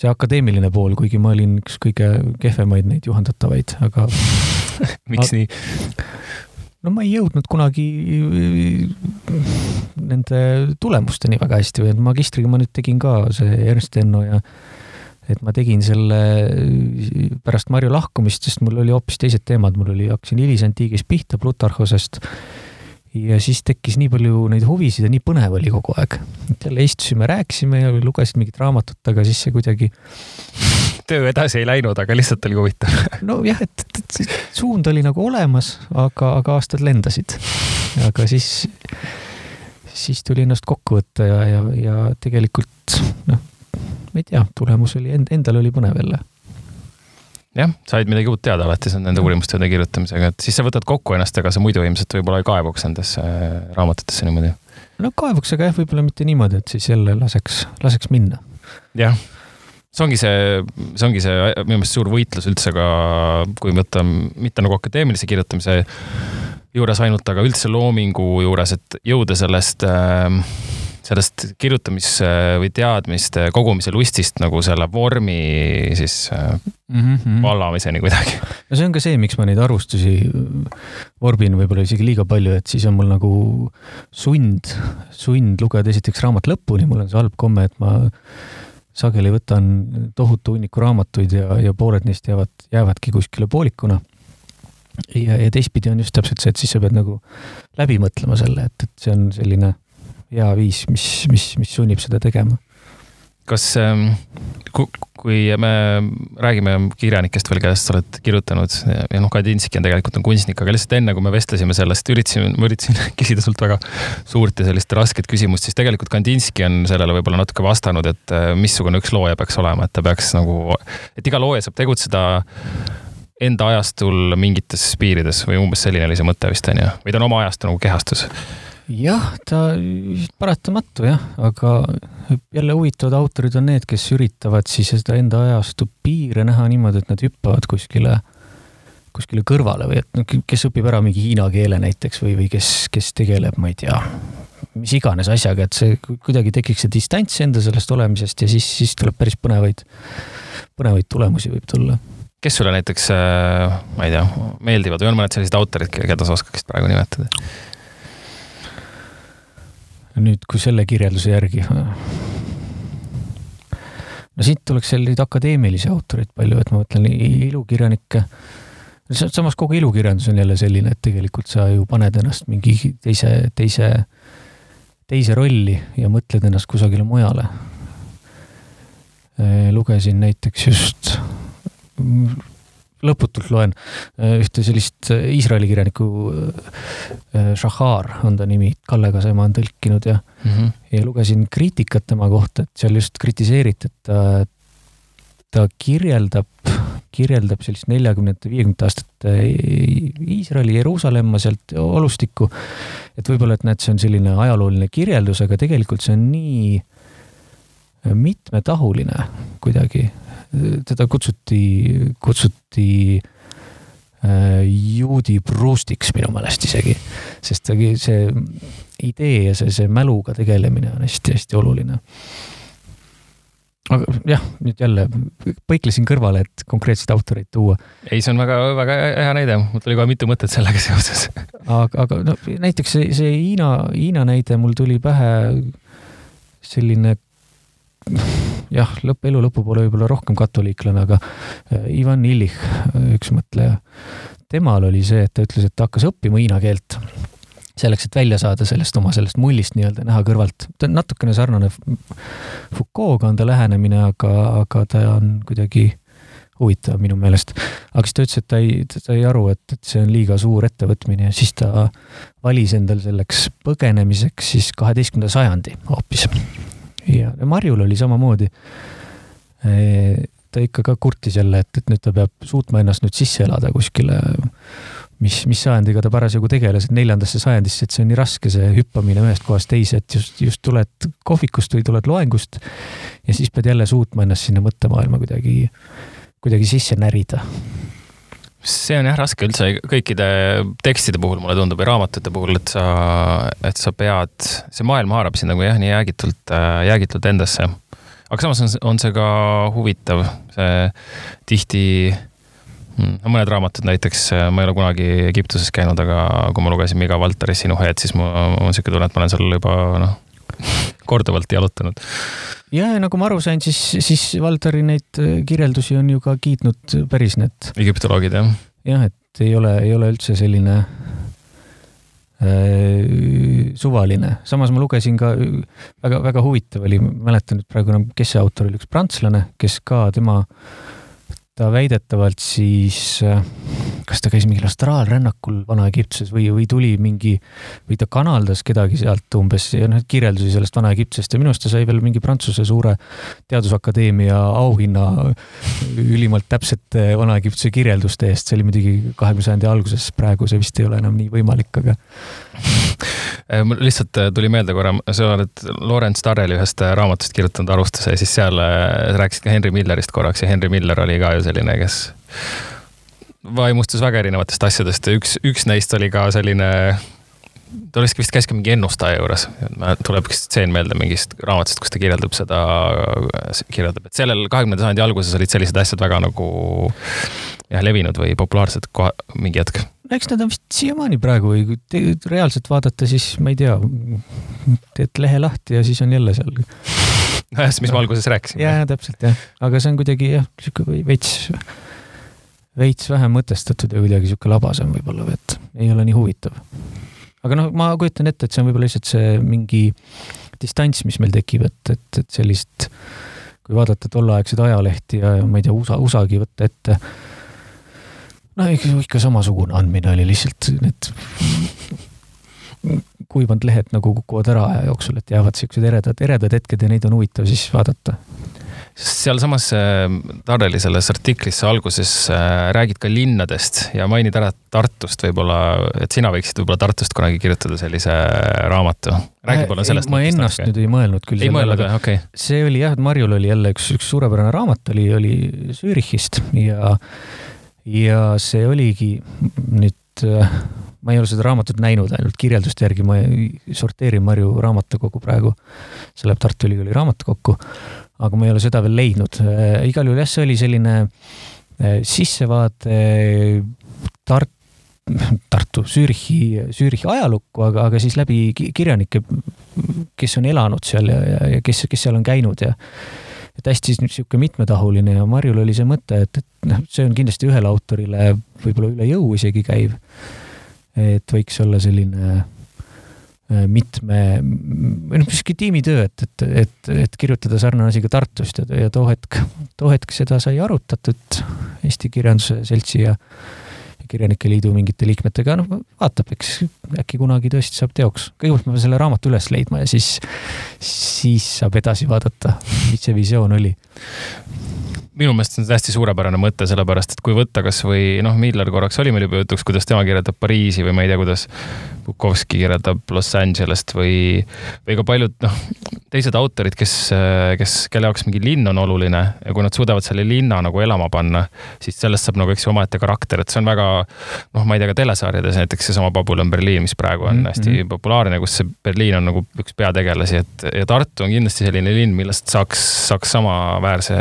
see akadeemiline pool, kuigi ma olin üks kõige kehvemaid neid juhendatavaid, aga miks nii? no ma ei jõudnud kunagi nende tulemusteni väga hästi või et magistriga ma nüüd tegin ka see Ernst Enno ja et ma tegin selle pärast Marju lahkumist, sest mul oli hoopis teised teemad, mul oli, hakkasin hilisantiigis pihta Plutarhosest ja siis tekkis nii palju neid huvisid ja nii põnev oli kogu aeg. et jälle istusime, rääkisime ja lugesid mingit raamatut, aga siis see kuidagi. töö edasi ei läinud, aga lihtsalt oli huvitav. nojah, et, et, et suund oli nagu olemas, aga, aga aastad lendasid. aga siis, siis tuli ennast kokku võtta ja, ja, ja tegelikult noh, ma ei tea, tulemus oli end-, endal oli põnev jälle jah, said midagi uut teada alati nende uurimustööde kirjutamisega, et siis sa võtad kokku ennast, ega sa muidu ilmselt võib-olla ei kaevuks nendesse äh, raamatutesse niimoodi. no kaevuks, aga jah, võib-olla mitte niimoodi, et siis jälle laseks, laseks minna. jah, see ongi see, see ongi see minu meelest suur võitlus üldse ka, kui võtta mitte nagu akadeemilise kirjutamise juures ainult, aga üldse loomingu juures, et jõuda sellest äh, sellest kirjutamis- või teadmiste kogumise lustist nagu selle vormi siis mm -hmm. vallamiseni kuidagi. no see on ka see, miks ma neid arvustusi vorbin võib-olla isegi liiga palju, et siis on mul nagu sund, sund lugeda esiteks raamat lõpuni, mul on see halb komme, et ma sageli võtan tohutu hunniku raamatuid ja, ja pooled neist jäävad, jäävadki kuskile poolikuna ja, ja teistpidi on just täpselt see, et siis sa pead nagu läbi mõtlema selle, et, et see on selline hea viis, mis, mis, mis sunnib seda tegema. kas ähm, kui me räägime kirjanikest veel, kellest sa oled kirjutanud ja noh, Kandinski on tegelikult on kunstnik, aga lihtsalt enne, kui me vestlesime sellest, üritasime, ma üritasin küsida sult väga suurt ja sellist rasket küsimust, siis tegelikult Kandinski on sellele võib-olla natuke vastanud, et äh, missugune üks looja peaks olema, et ta peaks nagu, et iga looja saab tegutseda enda ajastul mingites piirides või umbes selline oli see mõte vist on ju, või ta on oma ajastu nagu kehastus jah, ta paratamatu jah, aga jälle huvitavad autorid on need, kes üritavad siis seda enda ajastu piire näha niimoodi, et nad hüppavad kuskile, kuskile kõrvale või et noh, kes õpib ära mingi hiina keele näiteks või, või kes, kes tegeleb, ma ei tea, mis iganes asjaga, et see kuidagi tekiks see distants enda sellest olemisest ja siis, siis tuleb päris põnevaid, põnevaid tulemusi võib tulla kes sulle näiteks, äh, ma ei tea, meeldivad või on mõned sellised autorid, keda sa oskaksid praegu nimetada? Nüüd, kui selle kirjelduse järgi. no siit tuleks selliseid akadeemilisi autoreid palju, et ma mõtlen ilukirjanikke. samas kogu ilukirjandus on jälle selline, et tegelikult sa ju paned ennast mingi teise, teise, teise rolli ja mõtled ennast kusagile mujale. lugesin näiteks just lõputult loen äh, ühte sellist äh, Iisraeli kirjanikku, äh, Shahar on ta nimi, Kalle Kasemaa on tõlkinud ja mm, -hmm. ja lugesin kriitikat tema kohta, et seal just kritiseeriti, et ta ta kirjeldab, kirjeldab sellist neljakümnendate, viiekümnendate aastate Iisraeli, Jeruusalemma sealt olustikku. et võib-olla, et näed, see on selline ajalooline kirjeldus, aga tegelikult see on nii mitmetahuline kuidagi. Teda kutsuti, kutsuti äh, juudi pruustiks minu meelest isegi, sest see idee ja see, see mäluga tegelemine on hästi-hästi oluline aga jah, nüüd jälle põiklesin kõrvale, et konkreetseid autoreid tuua. ei, see on väga, väga hea näide, mul tuli kohe mitu mõtet sellega seoses. aga, aga no näiteks see, see Hiina, Hiina näide mul tuli pähe selline jah, lõpp, elu lõpupoole võib-olla rohkem katoliiklane, aga äh, Ivan Illich, üks mõtleja, temal oli see, et ta ütles, et ta hakkas õppima hiina keelt selleks, et välja saada sellest oma sellest mullist nii-öelda näha kõrvalt. ta on natukene sarnane Foucault'ga on ta lähenemine, aga, aga ta on kuidagi huvitav minu meelest. aga siis ta ütles, et ta ei, ta sai aru, et, et see on liiga suur ettevõtmine ja siis ta valis endal selleks põgenemiseks siis kaheteistkümnenda sajandi hoopis. Ja Marjul oli samamoodi. Ta ikka ka kurtis jälle, et, et nüüd ta peab suutma ennast nüüd sisse elada kuskile mis, mis sajandiga ta parasjagu tegeles, et neljandasse sajandisse, et see on nii raske, see hüppamine ühest kohast teise, et just, just tuled kohvikust või tuled loengust ja siis pead jälle suutma ennast sinna mõttemaailma kuidagi, kuidagi sisse närida see on jah raske üldse kõikide tekstide puhul, mulle tundub, ja raamatute puhul, et sa, et sa pead, see maailm haarab sind nagu jah, nii jäägitult, jäägitult endasse. aga samas on, on see ka huvitav, see tihti Mm. no mõned raamatud näiteks, äh, ma ei ole kunagi Egiptuses käinud, aga kui ma lugesin Miga Valteri Sinuheed, siis mul on sihuke tunne, et ma olen seal juba noh, korduvalt jalutanud. ja nagu ma aru sain, siis, siis Valteri neid äh, kirjeldusi on ju ka kiitnud päris need. egiptoloogid jah. jah, et ei ole, ei ole üldse selline äh, suvaline, samas ma lugesin ka väga-väga huvitav oli, mäletan nüüd praegu enam, kes see autor oli, üks prantslane, kes ka tema äh, ta väidetavalt siis, äh, kas ta käis mingil astraalrännakul Vana-Egiptuses või, või tuli mingi, või ta kanaldas kedagi sealt umbes ja noh, kirjeldusi sellest Vana-Egiptusest ja minu arust ta sai veel mingi Prantsuse suure teadusakadeemia auhinna ülimalt täpsete Vana-Egiptuse kirjelduste eest. see oli muidugi kahekümne sajandi alguses, praegu see vist ei ole enam nii võimalik, aga mul lihtsalt äh, tuli meelde korra, sa oled Lawrence Darrelli ühest raamatust kirjutanud arvustuse ja siis seal rääkisid ka Henry Millerist korraks ja Henry Miller oli ka ju selline, kes vaimustus väga erinevatest asjadest ja üks, üks neist oli ka selline, ta vist, vist käis ka mingi ennustaja juures. tuleb üks stseen meelde mingist raamatust, kus ta kirjeldab seda, kirjeldab, et sellel kahekümnenda sajandi alguses olid sellised asjad väga nagu jah, levinud või populaarsed kohe mingi hetk. Eks nad on vist siiamaani praegu või kui reaalselt vaadata, siis ma ei tea, teed lehe lahti ja siis on jälle seal nojah, mis ma alguses rääkisin. ja, ja täpselt jah, aga see on kuidagi jah, sihuke veits, veits vähem mõtestatud ja kuidagi sihuke labasem võib-olla või et ei ole nii huvitav. aga noh, ma kujutan ette, et see on võib-olla lihtsalt see mingi distants, mis meil tekib, et, et, et sellist, kui vaadata tolleaegseid ajalehti ja ma ei tea, USA, USA-gi võtta ette no ikka, ikka samasugune andmine oli lihtsalt need kuivanud lehed nagu kukuvad ära aja jooksul, et jäävad siuksed eredad, eredad hetked ja neid on huvitav siis vaadata sealsamas äh, Tareli selles artiklis sa alguses äh, räägid ka linnadest ja mainid ära Tartust võib-olla, et sina võiksid võib-olla Tartust kunagi kirjutada sellise raamatu. räägi palun sellest. ma ennast nüüd ei mõelnud küll. ei mõelnud või, okei okay.. see oli jah, et Marjul oli jälle üks, üks suurepärane raamat oli, oli Zürichist ja, ja see oligi nüüd äh, ma ei ole seda raamatut näinud, ainult kirjelduste järgi ma sorteerin Marju raamatukogu praegu. see läheb Tartu Ülikooli raamatukokku, aga ma ei ole seda veel leidnud. Äh, igal juhul jah, see oli selline äh, sissevaade Tart-, Tartu, Zürichi, Zürichi ajalukku, aga, aga siis läbi kirjanike, kes on elanud seal ja, ja, ja kes, kes seal on käinud ja et hästi niisugune mitmetahuline ja Marjul oli see mõte, et, et noh, see on kindlasti ühele autorile võib-olla üle jõu isegi käiv. et võiks olla selline äh, mitme, noh, sihuke tiimitöö, et, et, et, et kirjutada sarnane asi ka Tartust ja, ja too hetk, too hetk seda sai arutatud Eesti Kirjanduse Seltsi ja Kirjanike Liidu mingite liikmetega, noh, vaatab, eks äkki kunagi tõesti saab teoks. kõigepealt ma pean selle raamatu üles leidma ja siis, siis saab edasi vaadata, mis see visioon oli minu meelest on see hästi suurepärane mõte, sellepärast et kui võtta kasvõi noh, Miller korraks oli meil juba jutuks, kuidas tema kirjeldab Pariisi või ma ei tea, kuidas Bukovski kirjeldab Los Angelest või, või ka paljud noh, teised autorid, kes, kes, kelle jaoks mingi linn on oluline ja kui nad suudavad selle linna nagu elama panna, siis sellest saab nagu, eks ju, omaette karakter, et see on väga noh, ma ei tea, ka telesaariades näiteks seesama Babylon Berliin, mis praegu on mm -hmm. hästi populaarne, kus see Berliin on nagu üks peategelasi, et ja Tartu on kindlasti selline linn, millest saaks, saaks samaväärse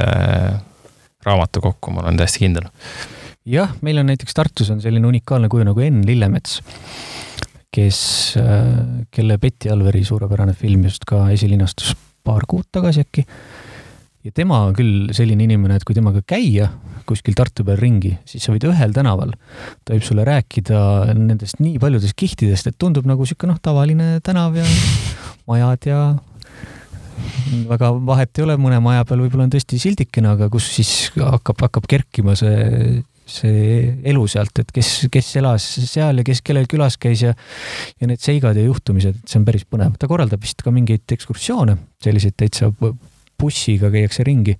raamatu kokku, ma olen täiesti kindel. jah, meil on näiteks Tartus on selline unikaalne kuju nagu Enn Lillemets, kes, äh, kelle Betty Alveri suurepärane film just ka esilinastus paar kuud tagasi äkki. ja tema on küll selline inimene, et kui temaga käia kuskil Tartu peal ringi, siis sa võid ühel tänaval, ta võib sulle rääkida nendest nii paljudest kihtidest, et tundub nagu sihuke noh, tavaline tänav ja majad ja väga vahet ei ole, mõne maja peal võib-olla on tõesti sildikene, aga kus siis hakkab, hakkab kerkima see, see elu sealt, et kes, kes elas seal ja kes kellel külas käis ja ja need seigad ja juhtumised, et see on päris põnev. ta korraldab vist ka mingeid ekskursioone, selliseid täitsa bussiga käiakse ringi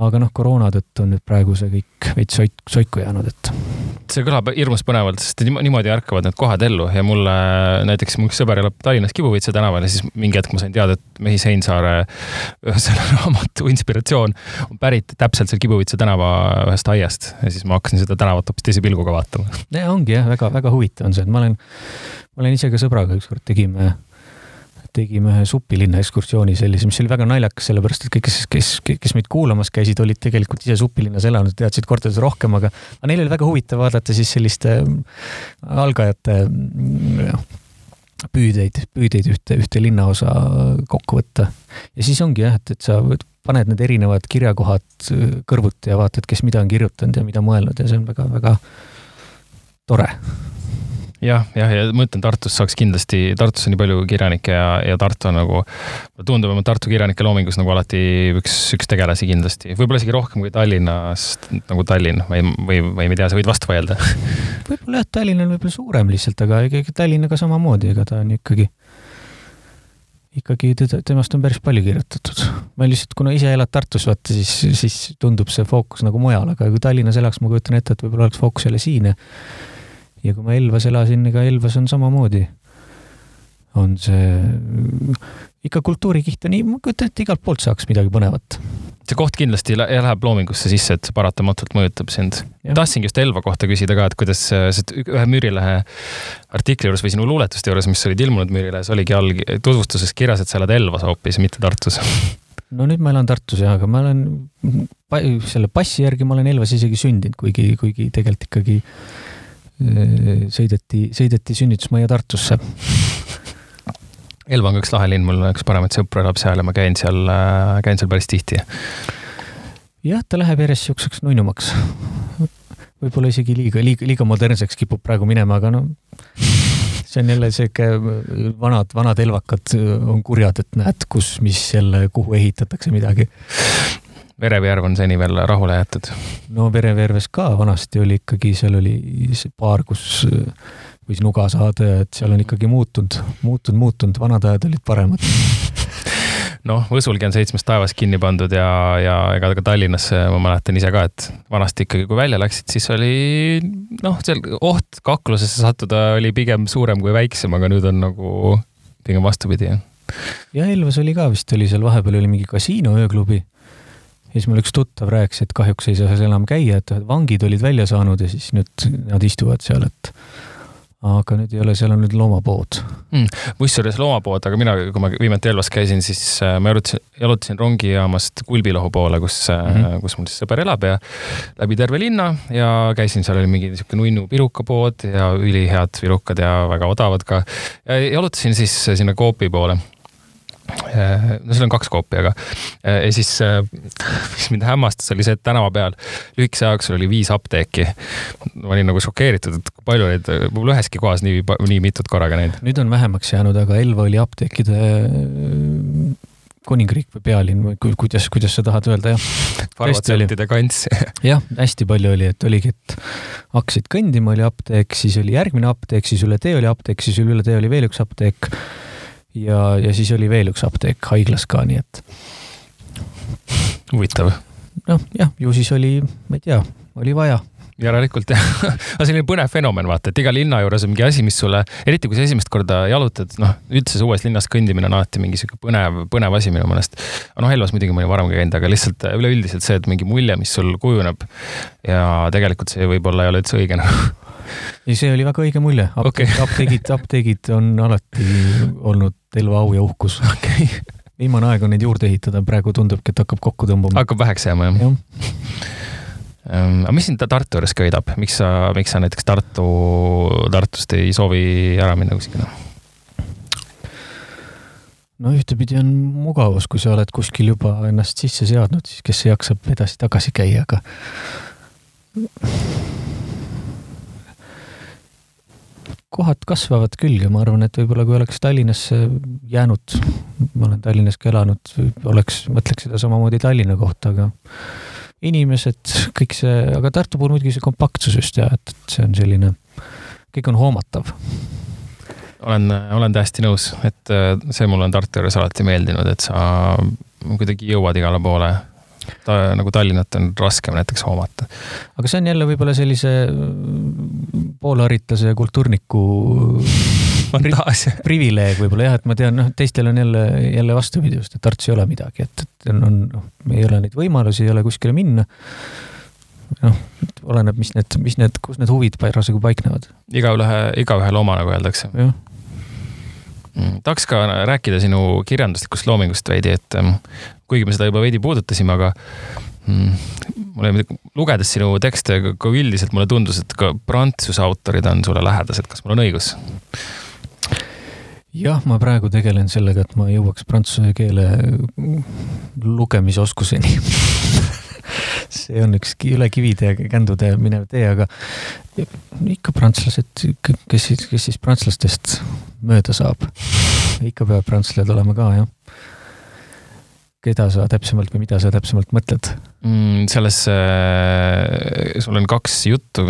aga noh, koroona tõttu on nüüd praegu see kõik veits soik, soiku jäänud, et. See kõlab hirmus põnevalt, sest niimoodi ärkavad need kohad ellu ja mulle näiteks mu üks sõber elab Tallinnas Kibuvitsa tänaval ja siis mingi hetk ma sain teada, et Mehis Heinsaare selle raamatu inspiratsioon on pärit täpselt seal Kibuvitsa tänava ühest aiast ja siis ma hakkasin seda tänavat hoopis teise pilguga vaatama. ongi jah, väga-väga huvitav on see, et ma olen, ma olen ise ka sõbraga ükskord tegime tegime ühe supilinna ekskursiooni sellise, mis oli väga naljakas, sellepärast et kõik, kes, kes, kes meid kuulamas käisid, olid tegelikult ise supilinnas elanud, teadsid kordades rohkem, aga, aga neil oli väga huvitav vaadata siis selliste äh, algajate noh, püüdeid, püüdeid ühte, ühte linnaosa kokku võtta. ja siis ongi jah, et, et sa paned need erinevad kirjakohad äh, kõrvuti ja vaatad, kes mida on kirjutanud ja mida mõelnud ja see on väga-väga tore jah, jah, ja ma ütlen, Tartus saaks kindlasti, Tartus on nii palju kirjanikke ja, ja Tartu on nagu, tundub, et Tartu kirjanike loomingus nagu alati üks, üks tegelasi kindlasti, võib-olla isegi rohkem kui Tallinnas, nagu Tallinn või, või, või ma ei tea, sa võid vastu vaielda võib-olla jah, Tallinn on võib-olla suurem lihtsalt, aga ikkagi Tallinnaga samamoodi, ega ta on ikkagi ikkagi teda, temast on päris palju kirjutatud. ma lihtsalt, kuna ise elad Tartus, vaata siis, siis tundub see fookus nagu mujal, aga kui Tallinnas elaks, ma kujutan ette, et võib-olla oleks fookus jälle siin ja ja kui ma Elvas elasin, ega Elvas on samamoodi. on see ikka kultuurikiht on nii, ma kujutan ette, igalt poolt saaks midagi põnevat. see koht kindlasti läheb loomingusse sisse, et see paratamatult mõjutab sind. tahtsingi just Elva kohta küsida ka, et kuidas see ühe Müürilehe artikli juures või sinu luuletuste juures, mis olid ilmunud Müürilehes, oligi all tutvustuses kirjas, et sa elad Elvas hoopis, mitte Tartus no nüüd ma elan Tartus jah, aga ma olen selle passi järgi ma olen Elvas isegi sündinud, kuigi, kuigi tegelikult ikkagi sõideti, sõideti sünnitusmajja Tartusse. Elva on üks lahe linn, mul üks paremaid sõpru elab seal ja ma käin seal, äh, käin seal päris tihti. jah, ta läheb järjest niisuguseks nunnumaks. võib-olla isegi liiga, liiga, liiga modernseks kipub praegu minema, aga no see on jälle sihuke vanad, vanad elvakad on kurjad, et näed, kus, mis jälle, kuhu ehitatakse midagi. Verevjärv on seni veel rahule jäetud? no Verevjärves ka vanasti oli ikkagi, seal oli see baar, kus võis nuga saada ja et seal on ikkagi muutunud, muutunud, muutunud, vanad ajad olid paremad noh, Võsulgi on seitsmes taevas kinni pandud ja, ja ega ka Tallinnas ma mäletan ise ka, et vanasti ikkagi, kui välja läksid, siis oli noh, seal oht kaklusesse sattuda oli pigem suurem kui väiksem, aga nüüd on nagu pigem vastupidi. ja Elvas oli ka vist, oli seal vahepeal oli mingi kasiino ööklubi ja siis mul üks tuttav rääkis, et kahjuks ei saa seal enam käia, et vangid olid välja saanud ja siis nüüd nad istuvad seal, et aga nüüd ei ole, seal on nüüd loomapood mm,. kusjuures loomapood, aga mina, kui ma viimati Elvas käisin, siis äh, ma jalutasin, jalutasin rongijaamast Kulbilohu poole, kus mm, -hmm. kus mul siis sõber elab ja läbi terve linna ja käisin, seal oli mingi niisugune nunnu pirukapood ja ülihead pirukad ja väga odavad ka. ja jalutasin siis sinna Coopi poole no seal on kaks koopi, aga äh, ja siis, äh, mis mind hämmastas, oli see, et tänava peal lühikese aja jooksul oli viis apteeki. ma olin nagu šokeeritud, et kui palju neid, mul üheski kohas nii, nii mitut korraga näinud. nüüd on vähemaks jäänud, aga Elva oli apteekide kuningriik või pealinn või kuidas, kuidas sa tahad öelda, jah. farmatseutide kants jah, hästi palju oli, et oligi, et hakkasid kõndima, oli apteek, siis oli järgmine apteek, siis üle tee oli apteek, siis üle tee oli veel üks apteek ja, ja siis oli veel üks apteek haiglas ka, nii et. huvitav. noh, jah, ju siis oli, ma ei tea, oli vaja järelikult jah, aga selline põnev fenomen, vaata, et iga linna juures on mingi asi, mis sulle, eriti kui sa esimest korda jalutad, noh, üldse uues linnas kõndimine on alati mingi sihuke põnev, põnev asi minu meelest. noh, Elvas muidugi ma olin varem ka käinud, aga lihtsalt üleüldiselt see, et mingi mulje, mis sul kujuneb ja tegelikult see võib-olla ei ole üldse õige nagu ei, see oli väga õige mulje Apteeg, okay.. apteegid, apteegid on alati olnud Elva au ja uhkus. okei okay. viimane aeg on neid juurde ehitada, praegu tundubki, et hakkab kokku tõmbama. hakkab väheks jääma, jah ja.? Ehm, aga mis sind Tartu juures köidab, miks sa, miks sa näiteks Tartu, Tartust ei soovi ära minna kuskile? no ühtepidi on mugavus, kui sa oled kuskil juba ennast sisse seadnud, siis kes jaksab edasi-tagasi käia, aga kohad kasvavad küll ja ma arvan, et võib-olla kui oleks Tallinnasse jäänud, ma olen Tallinnas ka elanud, oleks, mõtleks seda samamoodi Tallinna kohta, aga inimesed, kõik see, aga Tartu puhul muidugi see kompaktsus just ja et, et see on selline, kõik on hoomatav. olen, olen täiesti nõus, et äh, see mulle on Tartu juures alati meeldinud, et sa kuidagi jõuad igale poole ta nagu Tallinnat on raskem näiteks hoomata. aga see on jälle võib-olla sellise mm, poolharitlase kultuurniku fantaasia privileeg võib-olla jah, et ma tean, noh, teistel on jälle, jälle vastupidi just, et Tartus ei ole midagi, et, et on, on, noh, ei ole neid võimalusi, ei ole kuskile minna. noh, oleneb, mis need, mis need, kus need huvid parasjagu paiknevad. igaühe, igaühele oma, nagu öeldakse. jah tahaks ka rääkida sinu kirjanduslikust loomingust veidi, et ähm, kuigi me seda juba veidi puudutasime, aga mm, mulle lugedes sinu tekste ka üldiselt mulle tundus, et ka prantsuse autorid on sulle lähedased, kas mul on õigus? jah, ma praegu tegelen sellega, et ma jõuaks prantsuse keele lugemisoskuseni see on üks üle kivide ja kändude minev tee, aga ikka prantslased, kes siis, kes siis prantslastest mööda saab. ikka peavad prantslased olema ka, jah. keda sa täpsemalt või mida sa täpsemalt mõtled mm,? selles äh,, sul on kaks juttu,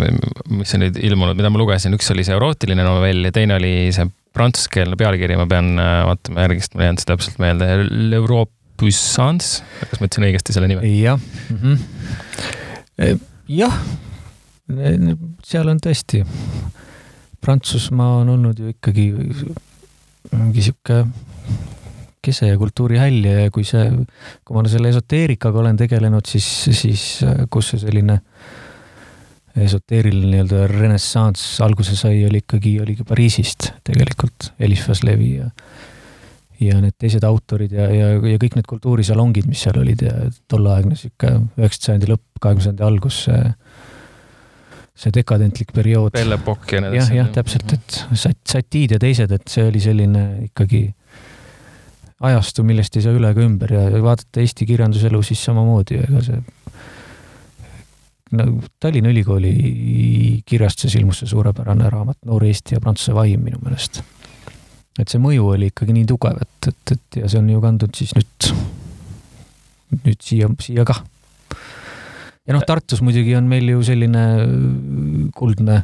mis on nüüd ilmunud, mida ma lugesin, üks oli see erootiline novell ja teine oli see prantsuskeelne pealkiri, ma pean äh, vaatama järgi, sest mul ei jäänud see täpselt meelde, L'Europe Puissance, kas ma ütlesin õigesti selle nime? jah mm -hmm., jah, seal on tõesti, Prantsusmaa on olnud ju ikkagi mingi sihuke kese ja kultuurihäll ja kui see, kui ma selle esoteerikaga olen tegelenud, siis, siis kus see selline esoteeriline nii-öelda renessanss alguse sai, oli ikkagi, oligi Pariisist tegelikult, Elif Vaslevi ja ja need teised autorid ja, ja, ja kõik need kultuurisalongid, mis seal olid ja tolleaegne sihuke üheksateist sajandi lõpp, kahekümne sajandi algus, see, see dekadentlik periood. Belle Epoque ja nii edasi. jah, jah, täpselt, et sat-, satiid ja teised, et see oli selline ikkagi ajastu, millest ei saa üle ega ümber ja vaadata Eesti kirjanduselu siis samamoodi, ega see no Tallinna Ülikooli kirjastuses ilmus see suurepärane raamat Noor Eesti ja Prantsuse vaim minu meelest et see mõju oli ikkagi nii tugev, et, et, et ja see on ju kandnud siis nüüd, nüüd siia, siia kah. ja noh, Tartus muidugi on meil ju selline kuldne,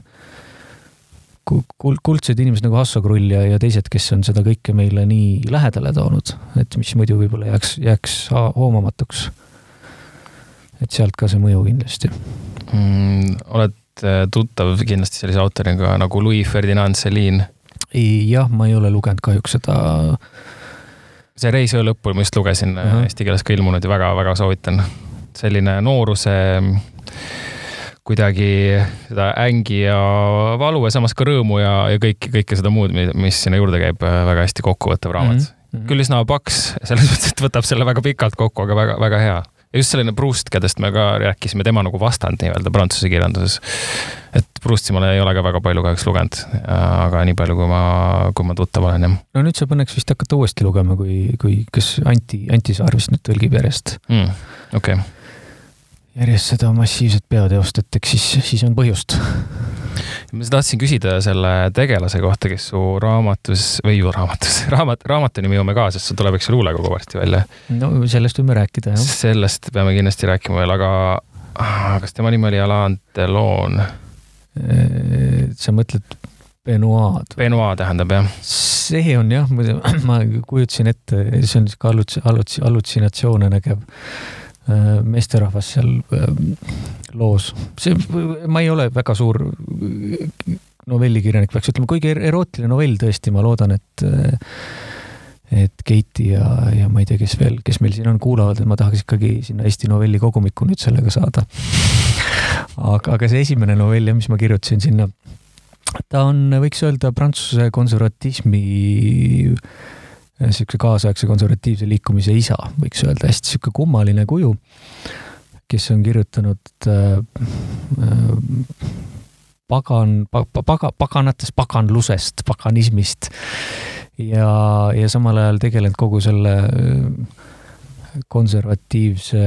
kuld, kuldsed inimesed nagu Hasso Krull ja, ja teised, kes on seda kõike meile nii lähedale toonud, et mis muidu võib-olla jääks, jääks hoomamatuks. et sealt ka see mõju kindlasti mm,. oled äh, tuttav kindlasti sellise autoriga nagu Louis Ferdinand Celine jah, ma ei ole lugenud kahjuks seda. see Reis öö lõpul ma just lugesin uh, -huh. eesti keeles ka ilmunud ja väga-väga soovitan. selline nooruse kuidagi seda ängi ja valu ja samas ka rõõmu ja, ja kõike, kõike seda muud, mis sinna juurde käib, väga hästi kokkuvõttev raamat mm. -hmm. küll üsna paks, selles mõttes, et võtab selle väga pikalt kokku, aga väga-väga hea ja just selline Proust, kellest me ka rääkisime, tema nagu vastand nii-öelda prantsuse kirjanduses. et Prousti ma ei ole ka väga palju kahjuks lugenud, aga nii palju, kui ma, kui ma tuttav olen, jah. no nüüd saab õnneks vist hakata uuesti lugema, kui, kui, kas Anti, Anti Saar vist nüüd tõlgib järjest mm,. okei okay. Järjest seda massiivset peoteost, et eks siis, siis on põhjust ma tahtsin küsida selle tegelase kohta, kes su raamatus või ju raamatus, raamat, raamatu nimi jõuame ka, sest sul tuleb, eks ju, luulekogu varsti välja. no sellest võime rääkida, jah. sellest peame kindlasti rääkima veel, aga kas tema nimi oli Alain Delon? sa mõtled Benoit? Benoit tähendab jah. see on jah, ma kujutasin ette, see on sihuke alluts-, alluts-, allutsinatsioone nägev meesterahvas seal loos. see, ma ei ole väga suur novellikirjanik, peaks ütlema, kuigi er-, erootiline novell tõesti, ma loodan, et et Keiti ja, ja ma ei tea, kes veel, kes meil siin on, kuulavad, et ma tahaks ikkagi sinna Eesti novelli kogumikku nüüd sellega saada. aga, aga see esimene novell, mis ma kirjutasin sinna, ta on, võiks öelda, prantsuse konservatismi niisuguse kaasaegse konservatiivse liikumise isa, võiks öelda, hästi niisugune kummaline kuju, kes on kirjutanud äh, äh, pagan pa,, paga, paganatest, paganlusest, paganismist. Ja, ja samal ajal tegelenud kogu selle äh, konservatiivse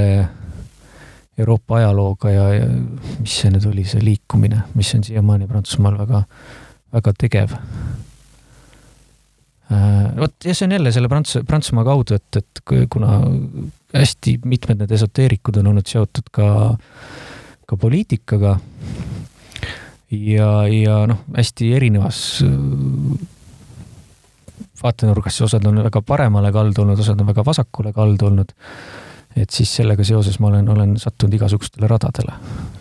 Euroopa ajalooga ja, ja mis see nüüd oli, see liikumine, mis on siiamaani Prantsusmaal väga, väga tegev vot ja see on jälle selle Prants-, Prantsusmaa kaudu, et, et kuna hästi mitmed need esoteerikud on olnud seotud ka, ka poliitikaga ja, ja noh, hästi erinevas äh, vaatenurgas, osad on väga paremale kaldu olnud, osad on väga vasakule kaldu olnud. et siis sellega seoses ma olen, olen sattunud igasugustele radadele.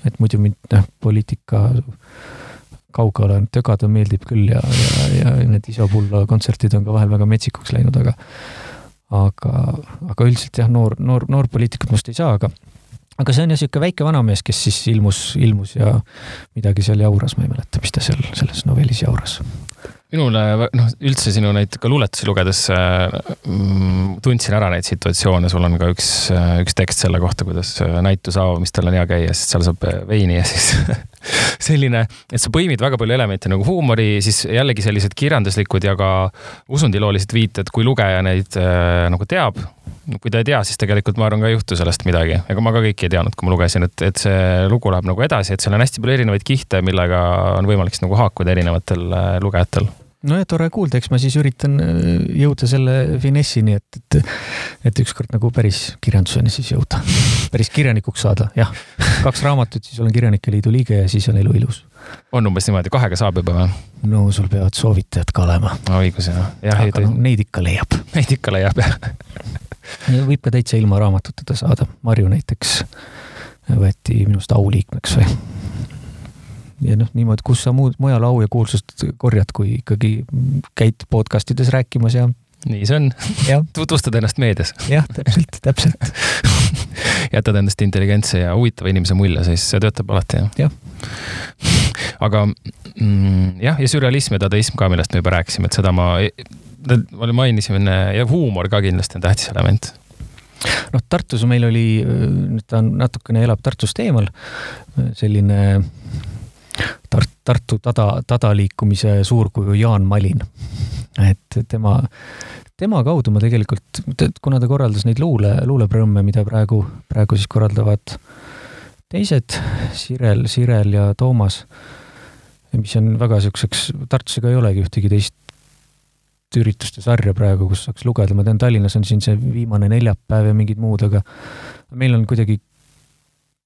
et muidu mind noh, poliitika kaugele tögada meeldib küll ja, ja, ja need Isopulla kontserdid on ka vahel väga metsikuks läinud, aga aga, aga üldiselt jah, noor, noor, noorpoliitikut must ei saa, aga aga see on jah niisugune väike vanamees, kes siis ilmus, ilmus ja midagi seal jauras, ma ei mäleta, mis ta seal selles novellis jauras minule noh, üldse sinu neid ka luuletusi lugedes mm, tundsin ära neid situatsioone, sul on ka üks, üks tekst selle kohta, kuidas näituse avamistel on hea käia, sest seal saab veini ja siis selline, et sa põimid väga palju elemente nagu huumori, siis jällegi sellised kirjanduslikud ja ka usundiloolised viited, kui lugeja neid äh, nagu teab. Kui ta ei tea, siis tegelikult ma arvan, ka ei juhtu sellest midagi, ega ma ka kõiki ei teadnud, kui ma lugesin, et, et see lugu läheb nagu edasi, et seal on hästi palju erinevaid kihte, millega on võimalik siis nagu haakuda erinevatel äh, lugejatel no ja tore kuulda, eks ma siis üritan äh, jõuda selle finessini, et, et, et ükskord nagu päris kirjanduseni siis jõuda. päris kirjanikuks saada, jah. kaks raamatut, siis olen Kirjanike Liidu liige ja siis on elu ilus. on umbes niimoodi, kahega saab juba või? no sul peavad soovitajad ka olema. õigus jah. aga no, neid ikka leiab. Neid ikka leiab jah võib ka täitsa ilma raamatuteta saada, Marju näiteks võeti minust auliikmeks või ja noh, niimoodi, kus sa muud, mujal au ja kuulsust korjad, kui ikkagi käid podcast ides rääkimas ja. nii see on. tutvustad ennast meedias. jah, täpselt, täpselt jätad endast intelligentse ja huvitava inimese mulje, siis see töötab alati jah ja.. aga mm, jah, ja sürrealism ja dadaism ka, millest me juba rääkisime, et seda ma, ma mainisin ja huumor ka kindlasti on tähtis element noh, Tartus meil oli, ta on natukene elab Tartust eemal, selline Tart-, Tartu tada, tadaliikumise suurkuju Jaan Malin. et tema, tema kaudu ma tegelikult, kuna ta korraldas neid luule, luuleprõmme, mida praegu, praegu siis korraldavad teised, Sirel, Sirel ja Toomas, mis on väga niisuguseks, Tartus ega ei olegi ühtegi teist ürituste sarja praegu, kus saaks lugeda, ma tean, Tallinnas on siin see viimane neljapäev ja mingid muud, aga meil on kuidagi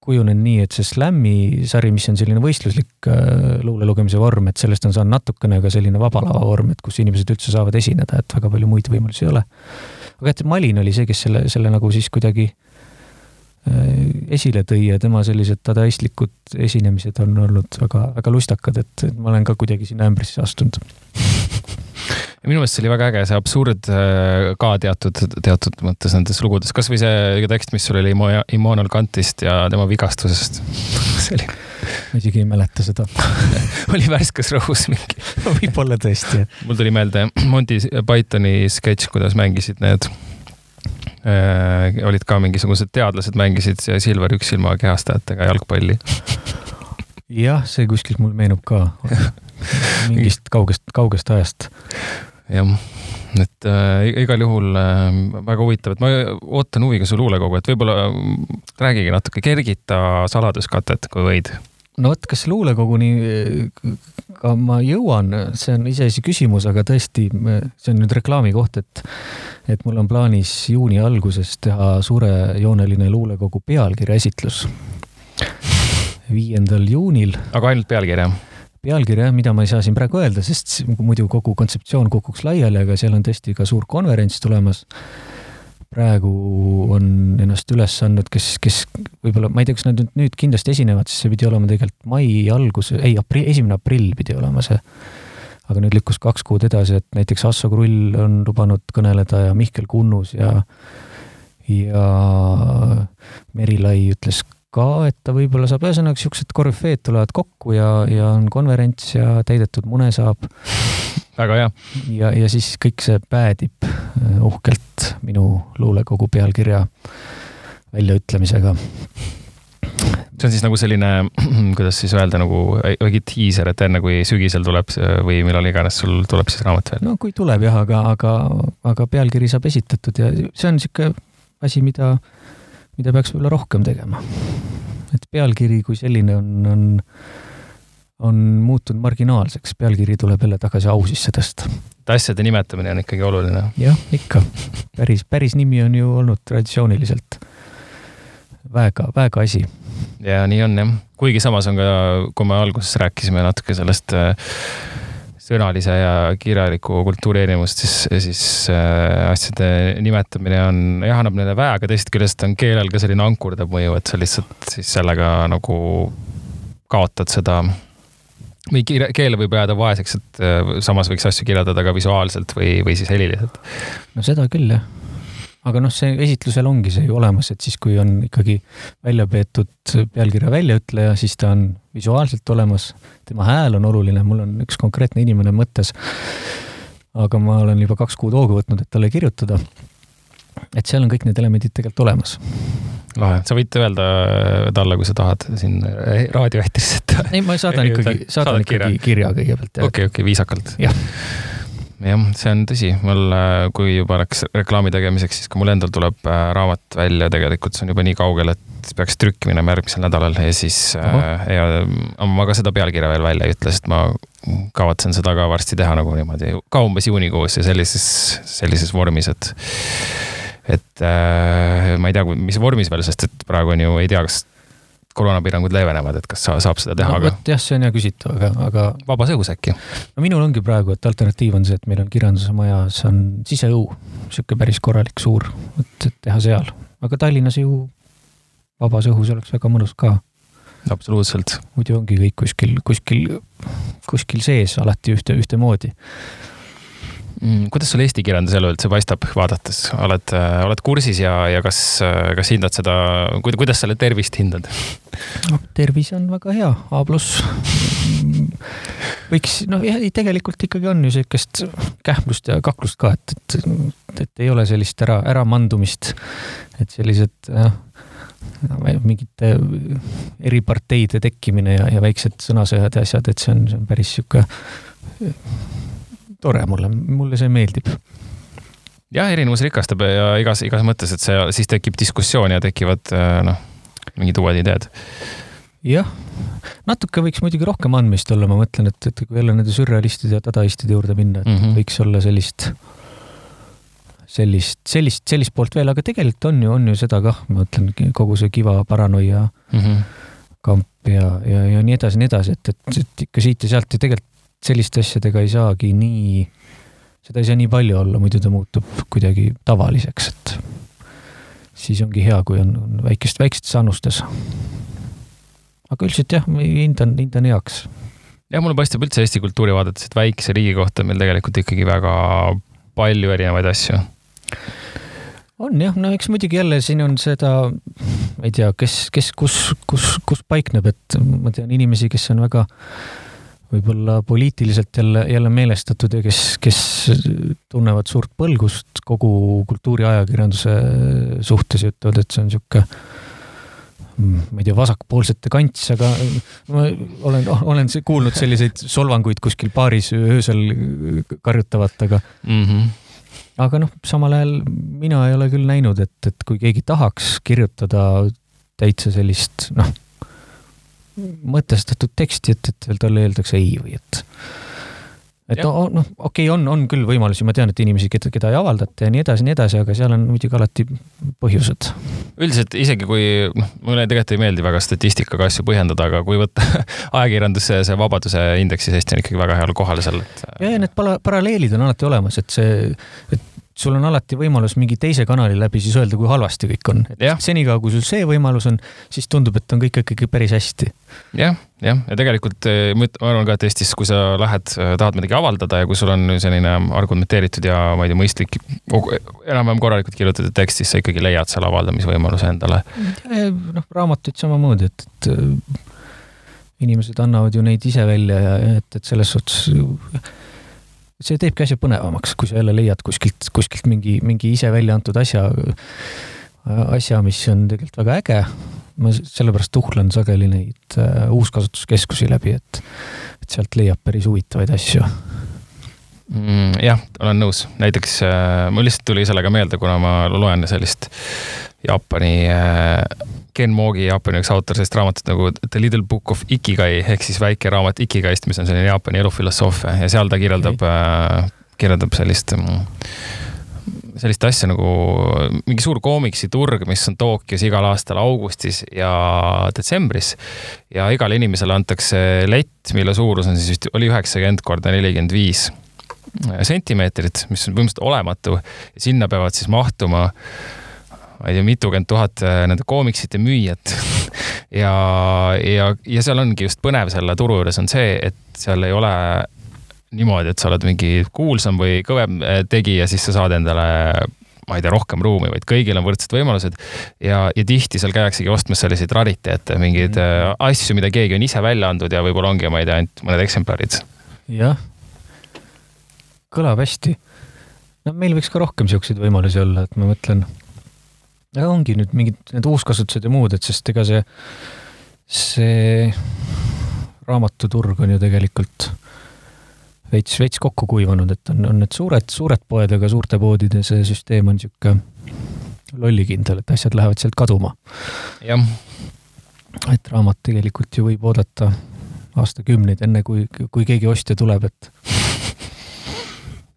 kujunenud nii, et see slam'i sari, mis on selline võistluslik äh, luule lugemise vorm, et sellest on saanud natukene ka selline vaba lava vorm, et kus inimesed üldse saavad esineda, et väga palju muid võimalusi ei ole. aga et Malin oli see, kes selle, selle nagu siis kuidagi äh, esile tõi ja tema sellised dadaistlikud esinemised on olnud väga, väga lustakad, et ma olen ka kuidagi sinna ämbrisse astunud minu meelest see oli väga äge, see absurd äh, ka teatud, teatud mõttes nendes lugudes, kasvõi see tekst, mis sul oli Immanuel Kantist ja tema vigastusest see oli. ma isegi ei mäleta seda oli värskes rõhus mingi võib-olla tõesti, jah. mul tuli meelde Monty Pythoni sketš, kuidas mängisid need äh, olid ka mingisugused teadlased mängisid Silver Üksilma kehastajatega jalgpalli. jah, see kuskilt mul meenub ka mingist kaugest, kaugest ajast jah, et äh, igal juhul äh, väga huvitav, et ma ootan huviga su luulekogu, et võib-olla mm, räägigi natuke, kergita saladuskatet, kui võid. No vot, kas luulekoguni ka ma jõuan, see on iseasi küsimus, aga tõesti, see on nüüd reklaami koht, et et mul on plaanis juuni alguses teha suurejooneline luulekogu pealkirja esitlus. viiendal juunil. aga ainult pealkirja? pealkirja, mida ma ei saa siin praegu öelda, sest muidu kogu kontseptsioon kukuks laiali, aga seal on tõesti ka suur konverents tulemas. Praegu on ennast üles andnud, kes, kes võib-olla, ma ei tea, kas nad nüüd, nüüd kindlasti esinevad, sest see pidi olema tegelikult mai algus, ei aprill, esimene aprill pidi olema see. aga nüüd lükkus kaks kuud edasi, et näiteks Asso Krull on lubanud kõneleda ja Mihkel Kunnus ja ja Merilai ütles ka, et ta võib-olla saab, ühesõnaga siuksed korüfeed tulevad kokku ja, ja on konverents ja täidetud mune saab. Väga hea. ja, ja siis kõik see päädib äh, uhkelt minu luulekogu pealkirja väljaütlemisega see on siis nagu selline, kuidas siis öelda, nagu väike diiser, et enne kui sügisel tuleb või millal iganes sul tuleb siis raamat veel? no kui tuleb jah, aga, aga, aga pealkiri saab esitatud ja see on niisugune asi, mida mida peaks võib-olla rohkem tegema. et pealkiri kui selline on, on, on muutunud marginaalseks, pealkiri tuleb jälle tagasi au sisse tõsta. et asjade nimetamine on ikkagi oluline. jah, ikka. päris, päris nimi on ju olnud traditsiooniliselt väega, väega asi. ja nii on jah, kuigi samas on ka, kui me alguses rääkisime natuke sellest äh, sõnalise ja kirjaliku kultuuri erinevust, siis, siis äh, asjade nimetamine on, jah, annab neile väe, aga teisest küljest on keelel ka selline ankurdav mõju, et sa lihtsalt siis sellega nagu kaotad seda või keel võib jääda vaeseks, et äh, samas võiks asju kirjeldada ka visuaalselt või, või siis heliliselt. no seda küll, jah aga noh, see esitlusel ongi see ju olemas, et siis, kui on ikkagi välja peetud pealkirja väljaütleja, siis ta on visuaalselt olemas, tema hääl on oluline, mul on üks konkreetne inimene mõttes. aga ma olen juba kaks kuud hoogu võtnud, et talle kirjutada. Et seal on kõik need elemendid tegelikult olemas. lahe, sa võid öelda talle, kui sa tahad siin raadioeetris, et. ei, ma saadan ikkagi, saadan ikkagi kirja kõigepealt. okei, okei okay,, viisakalt. jah jah, see on tõsi, mul, äh, kui juba läks reklaami tegemiseks, siis kui mul endal tuleb äh, raamat välja, tegelikult see on juba nii kaugel, et peaks trükki minema järgmisel nädalal ja siis äh, ja ma ka seda pealkirja veel välja ei ütle, sest ma kavatsen seda ka varsti teha nagu niimoodi ka umbes juunikuus ja sellises, sellises vormis, et et äh, ma ei tea, mis vormis veel, sest et praegu on ju, ei tea, kas koroonapiirangud leevenevad, et kas sa, saab seda teha no,? vot jah, see on hea küsitav, aga, aga. vabas õhus äkki? no minul ongi praegu, et alternatiiv on see, et meil on kirjanduse majas on siseõu, sihuke päris korralik, suur, et, et teha seal, aga Tallinnas ju vabas õhus oleks väga mõnus ka. absoluutselt. muidu ongi kõik kuskil, kuskil, kuskil sees alati ühte, ühtemoodi mm,. kuidas sul Eesti kirjanduse elu üldse paistab, vaadates, oled, oled kursis ja, ja kas, kas hindad seda, kuidas sa tervist hindad? no tervis on väga hea, A pluss. võiks, noh, tegelikult ikkagi on ju sihukest kähmlust ja kaklust ka, et, et, et ei ole sellist ära, äramandumist. et sellised jah mingite eriparteide tekkimine ja, ja väiksed sõnasõjad ja asjad, et see on, see on päris sihuke tore mulle, mulle see meeldib jah, erinevus rikastab ja igas, igas mõttes, et see, siis tekib diskussioon ja tekivad äh, noh, mingid uued ideed. jah, natuke võiks muidugi rohkem andmist olla, ma mõtlen, et, et kui jälle nende sürrealistide ja dadaistide juurde minna, et mm -hmm. võiks olla sellist, sellist, sellist, sellist poolt veel, aga tegelikult on ju, on ju seda kah, ma mõtlen, kogu see Kiva paranoia mm -hmm. kamp ja, ja, ja nii edasi, nii edasi, et, et, et ikka siit ja sealt ja tegelikult selliste asjadega ei saagi nii, seda ei saa nii palju olla, muidu ta muutub kuidagi tavaliseks, et siis ongi hea, kui on, on väikest, väikestes annustes. aga üldiselt jah, hindan, hindan heaks. jah, mulle paistab üldse Eesti kultuuri vaadates, et väikse riigi kohta on meil tegelikult ikkagi väga palju erinevaid asju on jah, no eks muidugi jälle siin on seda, ma ei tea, kes, kes, kus, kus, kus paikneb, et ma tean inimesi, kes on väga võib-olla poliitiliselt jälle, jälle meelestatud ja kes, kes tunnevad suurt põlgust kogu kultuuriajakirjanduse suhtes ja ütlevad, et see on niisugune ma ei tea, vasakpoolsete kants, aga ma olen, olen kuulnud selliseid solvanguid kuskil baaris öösel karjutavat, aga mm. -hmm aga noh, samal ajal mina ei ole küll näinud, et, et kui keegi tahaks kirjutada täitsa sellist noh, mõtestatud teksti, et, et talle öeldakse ei või et et noh, noh, okei okay,, on, on küll võimalusi, ma tean, et inimesi, keda, keda ei avaldata ja nii edasi, nii edasi, aga seal on muidugi alati põhjused. üldiselt isegi kui, noh, mulle tegelikult ei meeldi väga statistikaga asju põhjendada, aga kui võtta ajakirjanduse see vabaduse indeksis Eesti on ikkagi väga heal kohal seal, et. ja, ja need para-, paralleelid on alati olemas, et see, et sul on alati võimalus mingi teise kanali läbi siis öelda, kui halvasti kõik on. senikaua, kui sul see võimalus on, siis tundub, et on kõik ikkagi päris hästi. jah, jah, ja tegelikult eh, ma arvan ka, et Eestis, kui sa lähed, eh, tahad midagi avaldada ja kui sul on selline argumenteeritud ja ma ei tea, mõistlik, enam-vähem korralikult kirjutatud tekst, siis sa ikkagi leiad selle avaldamisvõimaluse endale. noh, raamatuid samamoodi, et, et äh, inimesed annavad ju neid ise välja ja et, et selles suhtes see teebki asja põnevamaks, kui sa jälle leiad kuskilt, kuskilt mingi, mingi ise välja antud asja, asja, mis on tegelikult väga äge. ma sellepärast tuhlan sageli neid uh, uuskasutuskeskusi läbi, et, et sealt leiab päris huvitavaid asju mm,. jah, olen nõus, näiteks äh, mul lihtsalt tuli sellega meelde, kuna ma loen sellist Jaapani äh, Ken Moogi, Jaapani üks autor sellist raamatut nagu The Little Book of Ikigai ehk siis väike raamat Ikigaist, mis on selline Jaapani elufilosoofia ja seal ta kirjeldab okay., äh, kirjeldab sellist mm, sellist asja nagu mingi suur koomiksiturg, mis on Tokyos igal aastal augustis ja detsembris. ja igale inimesele antakse lett, mille suurus on siis vist, oli üheksakümmend korda nelikümmend viis sentimeetrit, mis on põhimõtteliselt olematu. sinna peavad siis mahtuma ma ei tea, mitukümmend tuhat äh, nende koomiksite müüjat ja, ja, ja seal ongi just põnev selle turu juures on see, et seal ei ole niimoodi, et sa oled mingi kuulsam või kõvem äh, tegija, siis sa saad endale ma ei tea, rohkem ruumi, vaid kõigil on võrdsed võimalused. ja, ja tihti seal käiaksegi ostmas selliseid rariteete, mingeid mm asju, mida keegi on ise välja andnud ja võib-olla ongi, ma ei tea, ainult mõned eksemplarid. jah, kõlab hästi. no meil võiks ka rohkem siukseid võimalusi olla, et ma mõtlen ongi nüüd mingid need uuskasutused ja muud, et sest ega see, see raamatuturg on ju tegelikult veits, veits kokku kuivanud, et on, on need suured, suured poed, aga suurte poodide see süsteem on niisugune lollikindel, et asjad lähevad sealt kaduma. jah. et raamat tegelikult ju võib oodata aastakümneid, enne kui, kui keegi ostja tuleb, et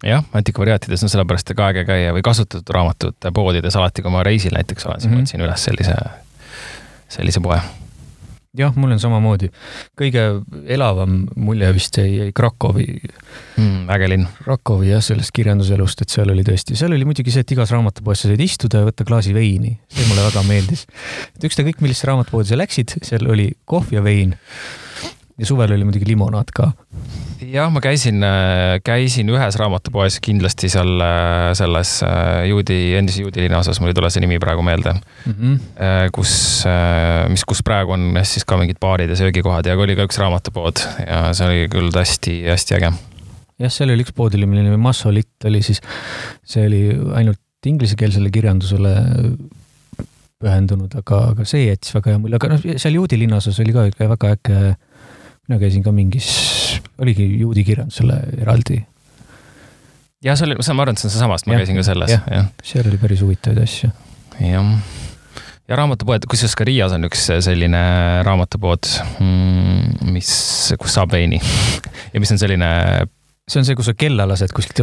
jah, antikvariaatides on sellepärast ka äge käia või kasutatud raamatute poodides alati, kui ma reisil näiteks olen, siis mm -hmm. ma otsin üles sellise, sellise poe. jah, mul on samamoodi. kõige elavam mulje vist jäi, jäi Krakowi mm,. äge linn. Krakowi jah, sellest kirjanduselust, et seal oli tõesti, seal oli muidugi see, et igas raamatupoes sa said istuda ja võtta klaasi veini. see mulle väga meeldis. et ükskõik, millisesse raamatupoodi sa läksid, seal oli kohv ja vein ja suvel oli muidugi limonaad ka. jah, ma käisin, äh, käisin ühes raamatupoes kindlasti seal äh, selles äh, juudi, endise juudi linnaosas, mul ei tule see nimi praegu meelde mm. -hmm. kus, mis, kus praegu on siis ka mingid baarid ja söögikohad ja oli ka üks raamatupood ja see oli küll hästi-hästi äge. jah, seal oli üks pood oli, mille nimi Massolit oli siis, see oli ainult inglisekeelsele kirjandusele pühendunud, aga, aga see jättis väga hea mulje, aga noh, seal juudi linnaosas oli ka väga äge mina käisin ka mingis, oligi juudi kirjandusele eraldi. jah, see oli, ma arvan, et see on seesamast, ma ja, käisin ka selles ja,. jah, seal oli päris huvitavaid asju. jah, ja raamatupoed, kusjuures ka Riias on üks selline raamatupood, mm, mis, kus saab veini ja mis on selline see on see, kus sa kella lased kuskilt.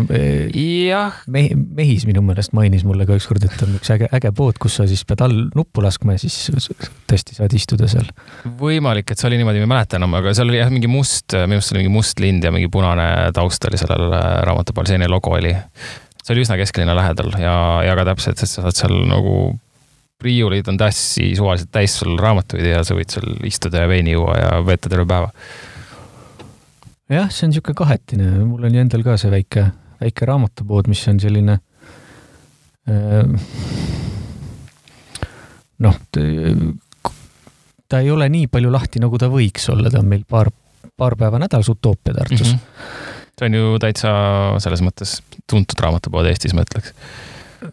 jah. mehi, Mehis minu meelest mainis mulle ka ükskord, et on üks äge, äge pood, kus sa siis pead all nuppu laskma ja siis tõesti saad istuda seal. võimalik, et see oli niimoodi, ma ei mäleta enam, aga seal oli jah, mingi must, minu arust oli mingi must lind ja mingi punane taust oli sellel äh, raamatupool, selline logo oli. see oli üsna kesklinna lähedal ja, ja ka täpselt, et sa saad seal nagu riiulid on täiesti suvaliselt täis sul raamatuid ja sa võid seal istuda ja veini juua ja veeta terve päeva jah, see on niisugune kahetine, mul on ju endal ka see väike, väike raamatupood, mis on selline äh, noh, ta ei ole nii palju lahti, nagu ta võiks olla, ta on meil paar, paar päeva nädalas Utoopia Tartus mm. -hmm. see on ju täitsa selles mõttes tuntud raamatupood Eestis, ma ütleks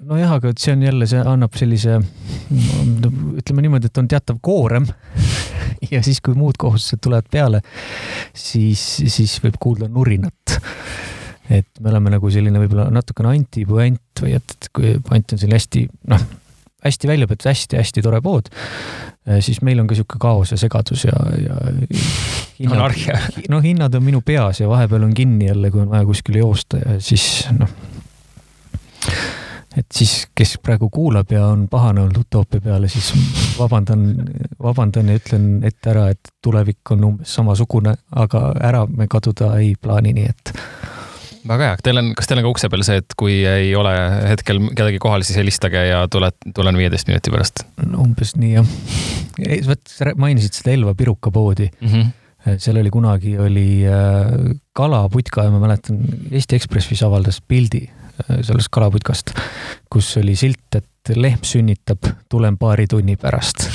nojah, aga see on jälle, see annab sellise, ütleme niimoodi, et on teatav koorem ja siis, kui muud kohustused tulevad peale, siis, siis võib kuulda nurinat. et me oleme nagu selline võib-olla natukene antipuänt või et, et kui puänt on selline hästi, noh, hästi välja peetud, hästi-hästi tore pood, eh, siis meil on ka sihuke kaos ja segadus ja, ja anarhia. no hinnad on minu peas ja vahepeal on kinni jälle, kui on vaja kuskile joosta ja siis noh et siis, kes praegu kuulab ja on pahane olnud utoopia peale, siis vabandan, vabandan ja ütlen ette ära, et tulevik on umbes samasugune, aga ära me kaduda ei plaani, nii et väga hea, teil on, kas teil on ka ukse peal see, et kui ei ole hetkel kedagi kohal, siis helistage ja tuled, tulen viieteist minuti pärast no,? umbes nii jah. vot sa mainisid seda Elva pirukapoodi mm. -hmm seal oli kunagi, oli äh, kalaputka ja ma mäletan, Eesti Ekspress vist avaldas pildi sellest kalaputkast, kus oli silt, et lehm sünnitab, tulen paari tunni pärast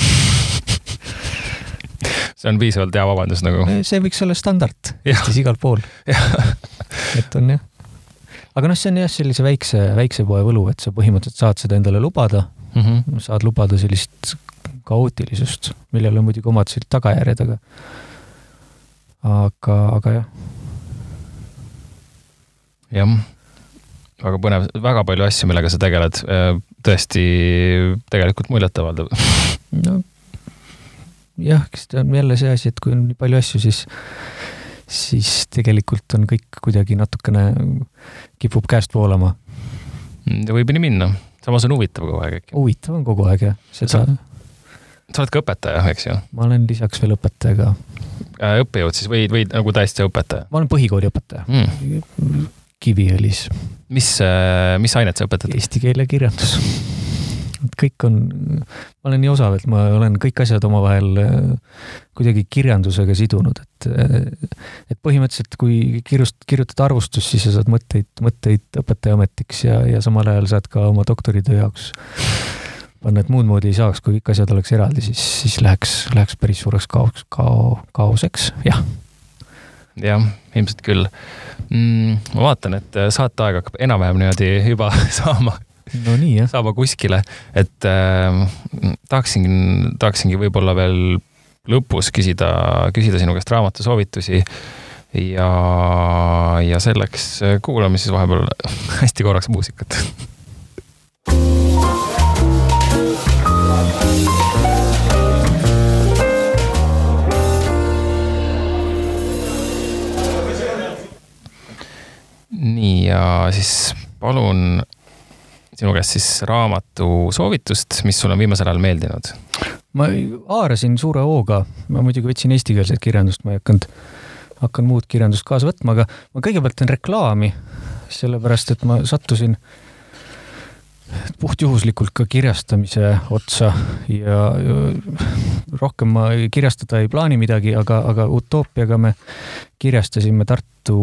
see on piisavalt hea vabandus nagu. see võiks olla standard Eestis igal pool et on jah. aga noh, see on jah, sellise väikse, väikse poe võlu, et sa põhimõtteliselt saad seda endale lubada mm. -hmm. saad lubada sellist kaootilisust, millel on muidugi omad sellised tagajärjed, aga, aga, aga jah. jah, väga põnev, väga palju asju, millega sa tegeled. tõesti, tegelikult muljetavaldav no jah, eks ta on jälle see asi, et kui on nii palju asju, siis, siis tegelikult on kõik kuidagi natukene, kipub käest voolama. võib nii minna, samas on huvitav kogu aeg äkki. huvitav on kogu aeg jah, seda. sa oled ka õpetaja, eks ju? ma olen lisaks veel õpetaja ka. Äh, õppejõud siis või, või nagu täiesti õpetaja? ma olen põhikooli õpetaja mm.. Kiviõlis. mis, äh, mis ainet sa õpetad? Eesti keel ja kirjandus et kõik on, ma olen nii osav, et ma olen kõik asjad omavahel äh, kuidagi kirjandusega sidunud, et, äh, et põhimõtteliselt kui kirjust, kirjutad arvustust, siis sa saad mõtteid, mõtteid õpetajaametiks ja, ja samal ajal saad ka oma doktoritöö jaoks panna, et muud moodi ei saaks, kui kõik asjad oleks eraldi, siis, siis läheks, läheks päris suureks kaos, kao-, kaoseks, jah. Jah, ilmselt küll mm,. ma vaatan, et saateaeg hakkab enam-vähem niimoodi juba saama no nii jah. saama kuskile, et äh, tahaksin, tahaksingi võib-olla veel lõpus küsida, küsida sinu käest raamatusoovitusi. ja, ja selleks kuulame siis vahepeal hästi korraks muusikat nii ja siis palun sinu käest siis raamatu soovitust, mis sulle on viimasel ajal meeldinud? ma haarasin suure hooga, ma muidugi võtsin eestikeelset kirjandust, ma ei hakanud, hakkan muud kirjandust kaasa võtma, aga ma kõigepealt teen reklaami, sellepärast et ma sattusin puhtjuhuslikult ka kirjastamise otsa ja, rohkem ma kirjastada ei plaani midagi, aga, aga Utoopiaga me kirjastasime Tartu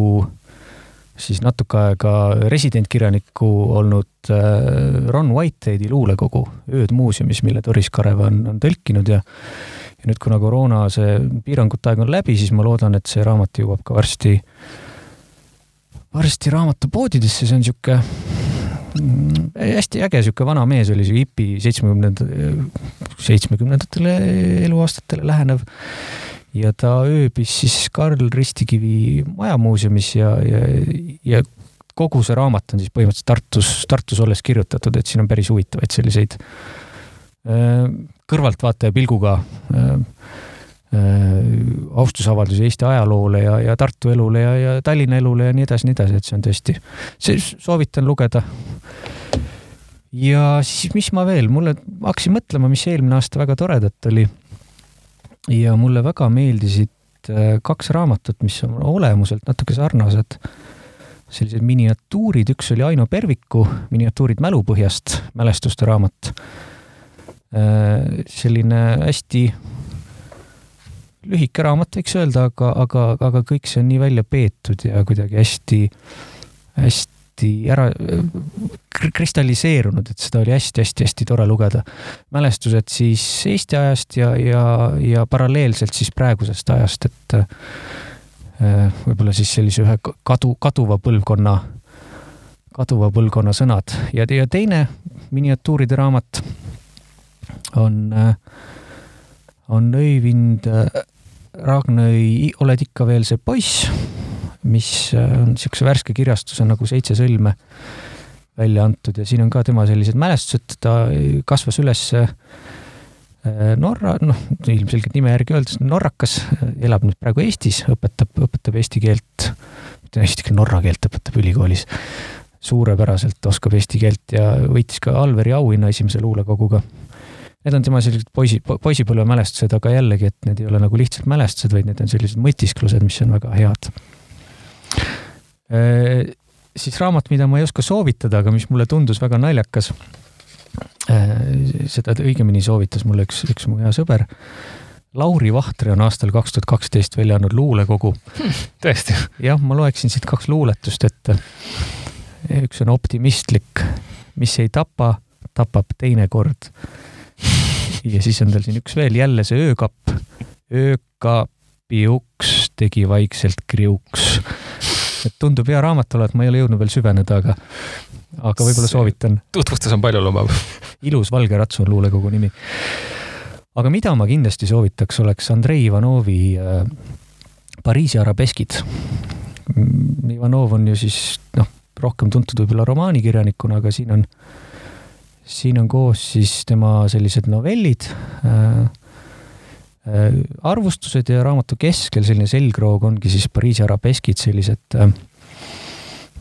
siis natuke aega residentkirjanikku olnud äh, Ron Whiteheadi luulekogu Ööd muuseumis, mille Doris Karev on, on tõlkinud ja ja nüüd, kuna koroona see piirangute aeg on läbi, siis ma loodan, et see raamat jõuab ka varsti, varsti raamatupoodidesse, see on niisugune mm, hästi äge sihuke vana mees oli see hipi seitsmekümnenda, seitsmekümnendatele eluaastatele lähenev ja ta ööbis siis Karl Ristikivi majamuuseumis ja, ja, ja kogu see raamat on siis põhimõtteliselt Tartus, Tartus olles kirjutatud, et siin on päris huvitavaid selliseid äh, kõrvaltvaataja pilguga äh, äh, austusavaldusi Eesti ajaloole ja, ja Tartu elule ja, ja Tallinna elule ja nii edasi, nii edasi, et see on tõesti, soovitan lugeda. ja siis, mis ma veel, mulle, hakkasin mõtlema, mis eelmine aasta väga toredat oli ja mulle väga meeldisid äh, kaks raamatut, mis on olemuselt natuke sarnased. sellised miniatuurid, üks oli Aino Perviku Miniatuurid mälupõhjast, mälestuste raamat. Äh, selline hästi lühike raamat, võiks öelda, aga, aga, aga kõik see on nii välja peetud ja kuidagi hästi, hästi hästi ära kristalliseerunud, et seda oli hästi-hästi-hästi tore lugeda. mälestused siis Eesti ajast ja, ja, ja paralleelselt siis praegusest ajast, et äh, võib-olla siis sellise ühe kadu, kaduva põlvkonna, kaduva põlvkonna sõnad ja, ja teine miniatuuride raamat on, äh, on Öivind äh, Ragnoi Oled ikka veel see poiss mis äh, on niisuguse värske kirjastuse nagu Seitse sõlme välja antud ja siin on ka tema sellised mälestused, ta kasvas üles äh, Norra, noh, ilmselgelt nime järgi öeldes norrakas, elab nüüd praegu Eestis, õpetab, õpetab eesti keelt, mitte eesti keelt, norra keelt õpetab ülikoolis. suurepäraselt oskab eesti keelt ja võitis ka Alveri auhinna esimese luulekoguga. Need on tema sellised poisi, poisipõlve mälestused, aga jällegi, et need ei ole nagu lihtsalt mälestused, vaid need on sellised mõtisklused, mis on väga head siis raamat, mida ma ei oska soovitada, aga mis mulle tundus väga naljakas. seda õigemini soovitas mulle üks, üks mu hea sõber. Lauri Vahtre on aastal kaks tuhat kaksteist välja andnud luulekogu hmm,. tõesti? jah, ma loeksin siit kaks luuletust ette. üks on optimistlik, mis ei tapa, tapab teinekord. ja siis on tal siin üks veel, jälle see öökapp. öökapi uks tegi vaikselt kriuks et tundub hea raamat olevat, ma ei ole jõudnud veel süveneda, aga, aga võib-olla soovitan. tutvustus on paljulubav ilus Valge rats on luulekogu nimi. aga mida ma kindlasti soovitaks, oleks Andrei Ivanovi äh, Pariisi arabeskid. Ivanov on ju siis noh, rohkem tuntud võib-olla romaanikirjanikuna, aga siin on, siin on koos siis tema sellised novellid Äh, arvustused ja raamatu keskel selline selgroog ongi siis Pariisi arabeskid, sellised, äh,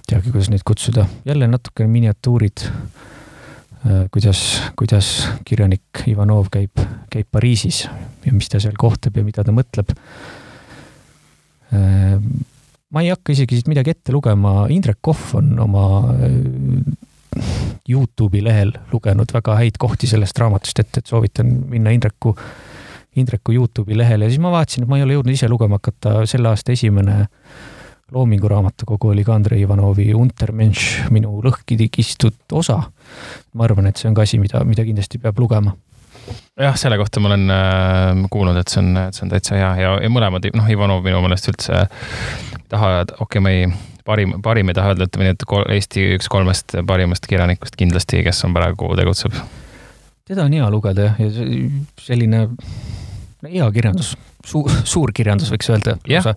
teagi, kuidas neid kutsuda, jälle natukene miniatuurid, äh, kuidas, kuidas kirjanik Ivanov käib, käib Pariisis ja mis ta seal kohtab ja mida ta mõtleb. ma ei hakka isegi siit midagi ette lugema, Indrek Kohv on oma Youtube'i lehel lugenud väga häid kohti sellest raamatust ette, et soovitan minna Indreku Indreku Youtube'i lehele ja siis ma vaatasin, et ma ei ole jõudnud ise lugema hakata, selle aasta esimene Loomingu raamatukogu oli ka Andrei Ivanovi Untermensch, minu lõhki kistud osa. ma arvan, et see on ka asi, mida, mida kindlasti peab lugema jah, selle kohta ma olen äh, kuulnud, et see on, see on täitsa hea ja, ja mõlemad, noh, Ivanov minu meelest üldse taha, okei okay,, ma ei, parim, parim ei taha öelda, ütleme nii, et Eesti üks kolmest parimast kirjanikust kindlasti, kes on praegu tegutseb. Teda on hea lugeda jah, ja selline hea kirjandus, suur, suur kirjandus, võiks öelda. jah,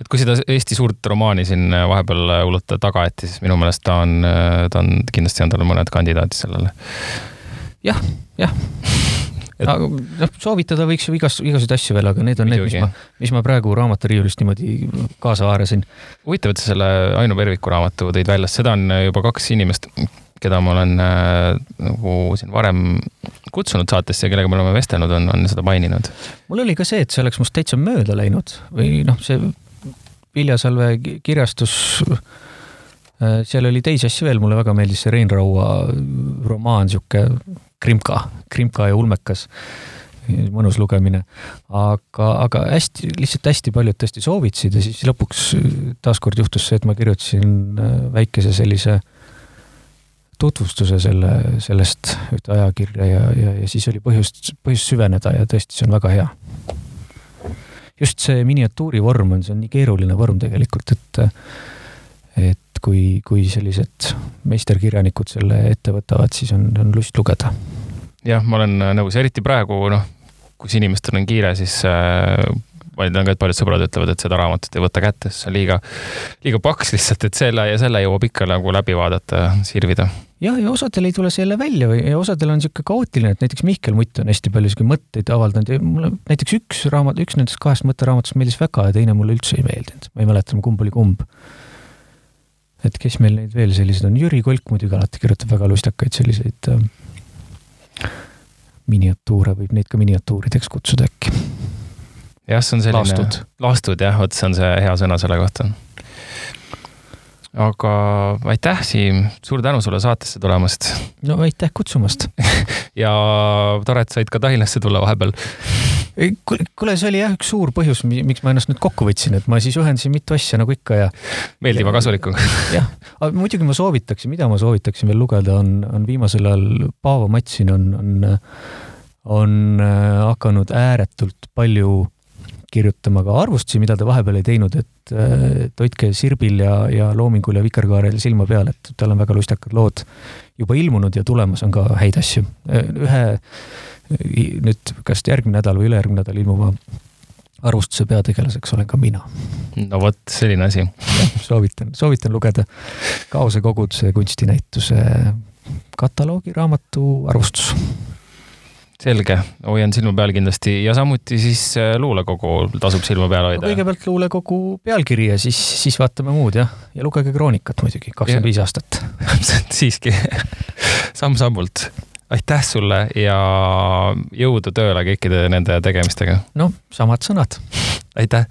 et kui seda Eesti suurt romaani siin vahepeal hullult taga jäeti, siis minu meelest ta on, ta on, kindlasti on tal mõned kandidaadid sellele ja,. jah, jah et.... noh, soovitada võiks ju igas, igasuguseid asju veel, aga need on Muidugi. need, mis ma, mis ma praegu raamaturiiulist niimoodi kaasa haarasin. huvitav, et sa selle Ainu Perviku raamatu tõid välja, seda on juba kaks inimest, keda ma olen äh, nagu siin varem kutsunud saatesse ja kellega me oleme vestelnud, on, on seda maininud. mul oli ka see, et see oleks must täitsa mööda läinud või noh, see Viljasalve kirjastus äh,, seal oli teisi asju veel, mulle väga meeldis see Rein Raua romaan, sihuke krimka, krimka ja ulmekas mõnus lugemine. aga, aga hästi, lihtsalt hästi paljud tõesti soovitasid ja siis lõpuks taaskord juhtus see, et ma kirjutasin äh, väikese sellise äh, tutvustuse selle, sellest ühte ajakirja ja, ja, ja siis oli põhjust, põhjust süveneda ja tõesti, see on väga hea. just see miniatuuri vorm on, see on nii keeruline vorm tegelikult, et, et kui, kui sellised meisterkirjanikud selle ette võtavad, siis on, on lust lugeda. jah, ma olen nõus, eriti praegu noh, kus inimestel on kiire, siis äh, ma tean ka, et paljud sõbrad ütlevad, et seda raamatut ei võta kätte, sest see on liiga, liiga paks lihtsalt, et selle ja selle jõuab ikka nagu läbi vaadata, sirvida jah, ja osadel ei tule see jälle välja või, ja osadel on niisugune kaootiline, et näiteks Mihkel Mutt on hästi palju niisuguseid mõtteid avaldanud ja mulle näiteks üks raamat, üks nendest kahest mõtteraamatust meeldis väga ja teine mulle üldse ei meeldinud. ma ei mäleta, kumb oli kumb. et kes meil neid veel sellised on, Jüri Kolk muidugi alati kirjutab väga lustakaid selliseid äh, miniatuure, võib neid ka miniatuurideks kutsuda äkki. Jah, see on selline lastud, lastud jah, vot see on see hea sõna selle kohta aga aitäh, Siim, suur tänu sulle saatesse tulemast. no aitäh kutsumast ja tore, et said ka Tallinnasse tulla vahepeal. kuule, see oli jah üks suur põhjus, miks ma ennast nüüd kokku võtsin, et ma siis ühendasin mitu asja nagu ikka ja. meeldiva kasuliku jah, aga muidugi ma soovitaksin, mida ma soovitaksin veel lugeda, on, on viimasel ajal Paavo Matsin on, on, on äh, hakanud ääretult palju kirjutama ka arvustusi, mida ta vahepeal ei teinud, et, et hoidke Sirbil ja, ja Loomingul ja Vikerkaarel silma peal, et tal on väga lustakad lood juba ilmunud ja tulemas on ka häid asju. ühe nüüd kas järgmine nädal või ülejärgmine nädal ilmuva arvustuse peategelaseks olen ka mina. no vot, selline asi. soovitan, soovitan lugeda Kaose koguduse kunstinäituse kataloogi raamatu arvustus selge, hoian silma peal kindlasti ja samuti siis äh, luulekogu tasub silma peal hoida. kõigepealt luulekogu pealkiri ja siis, siis vaatame muud jah, ja lugege Kroonikat muidugi, kakskümmend viis aastat siiski samm-sammult. aitäh sulle ja jõudu tööle kõikide nende tegemistega. noh, samad sõnad. aitäh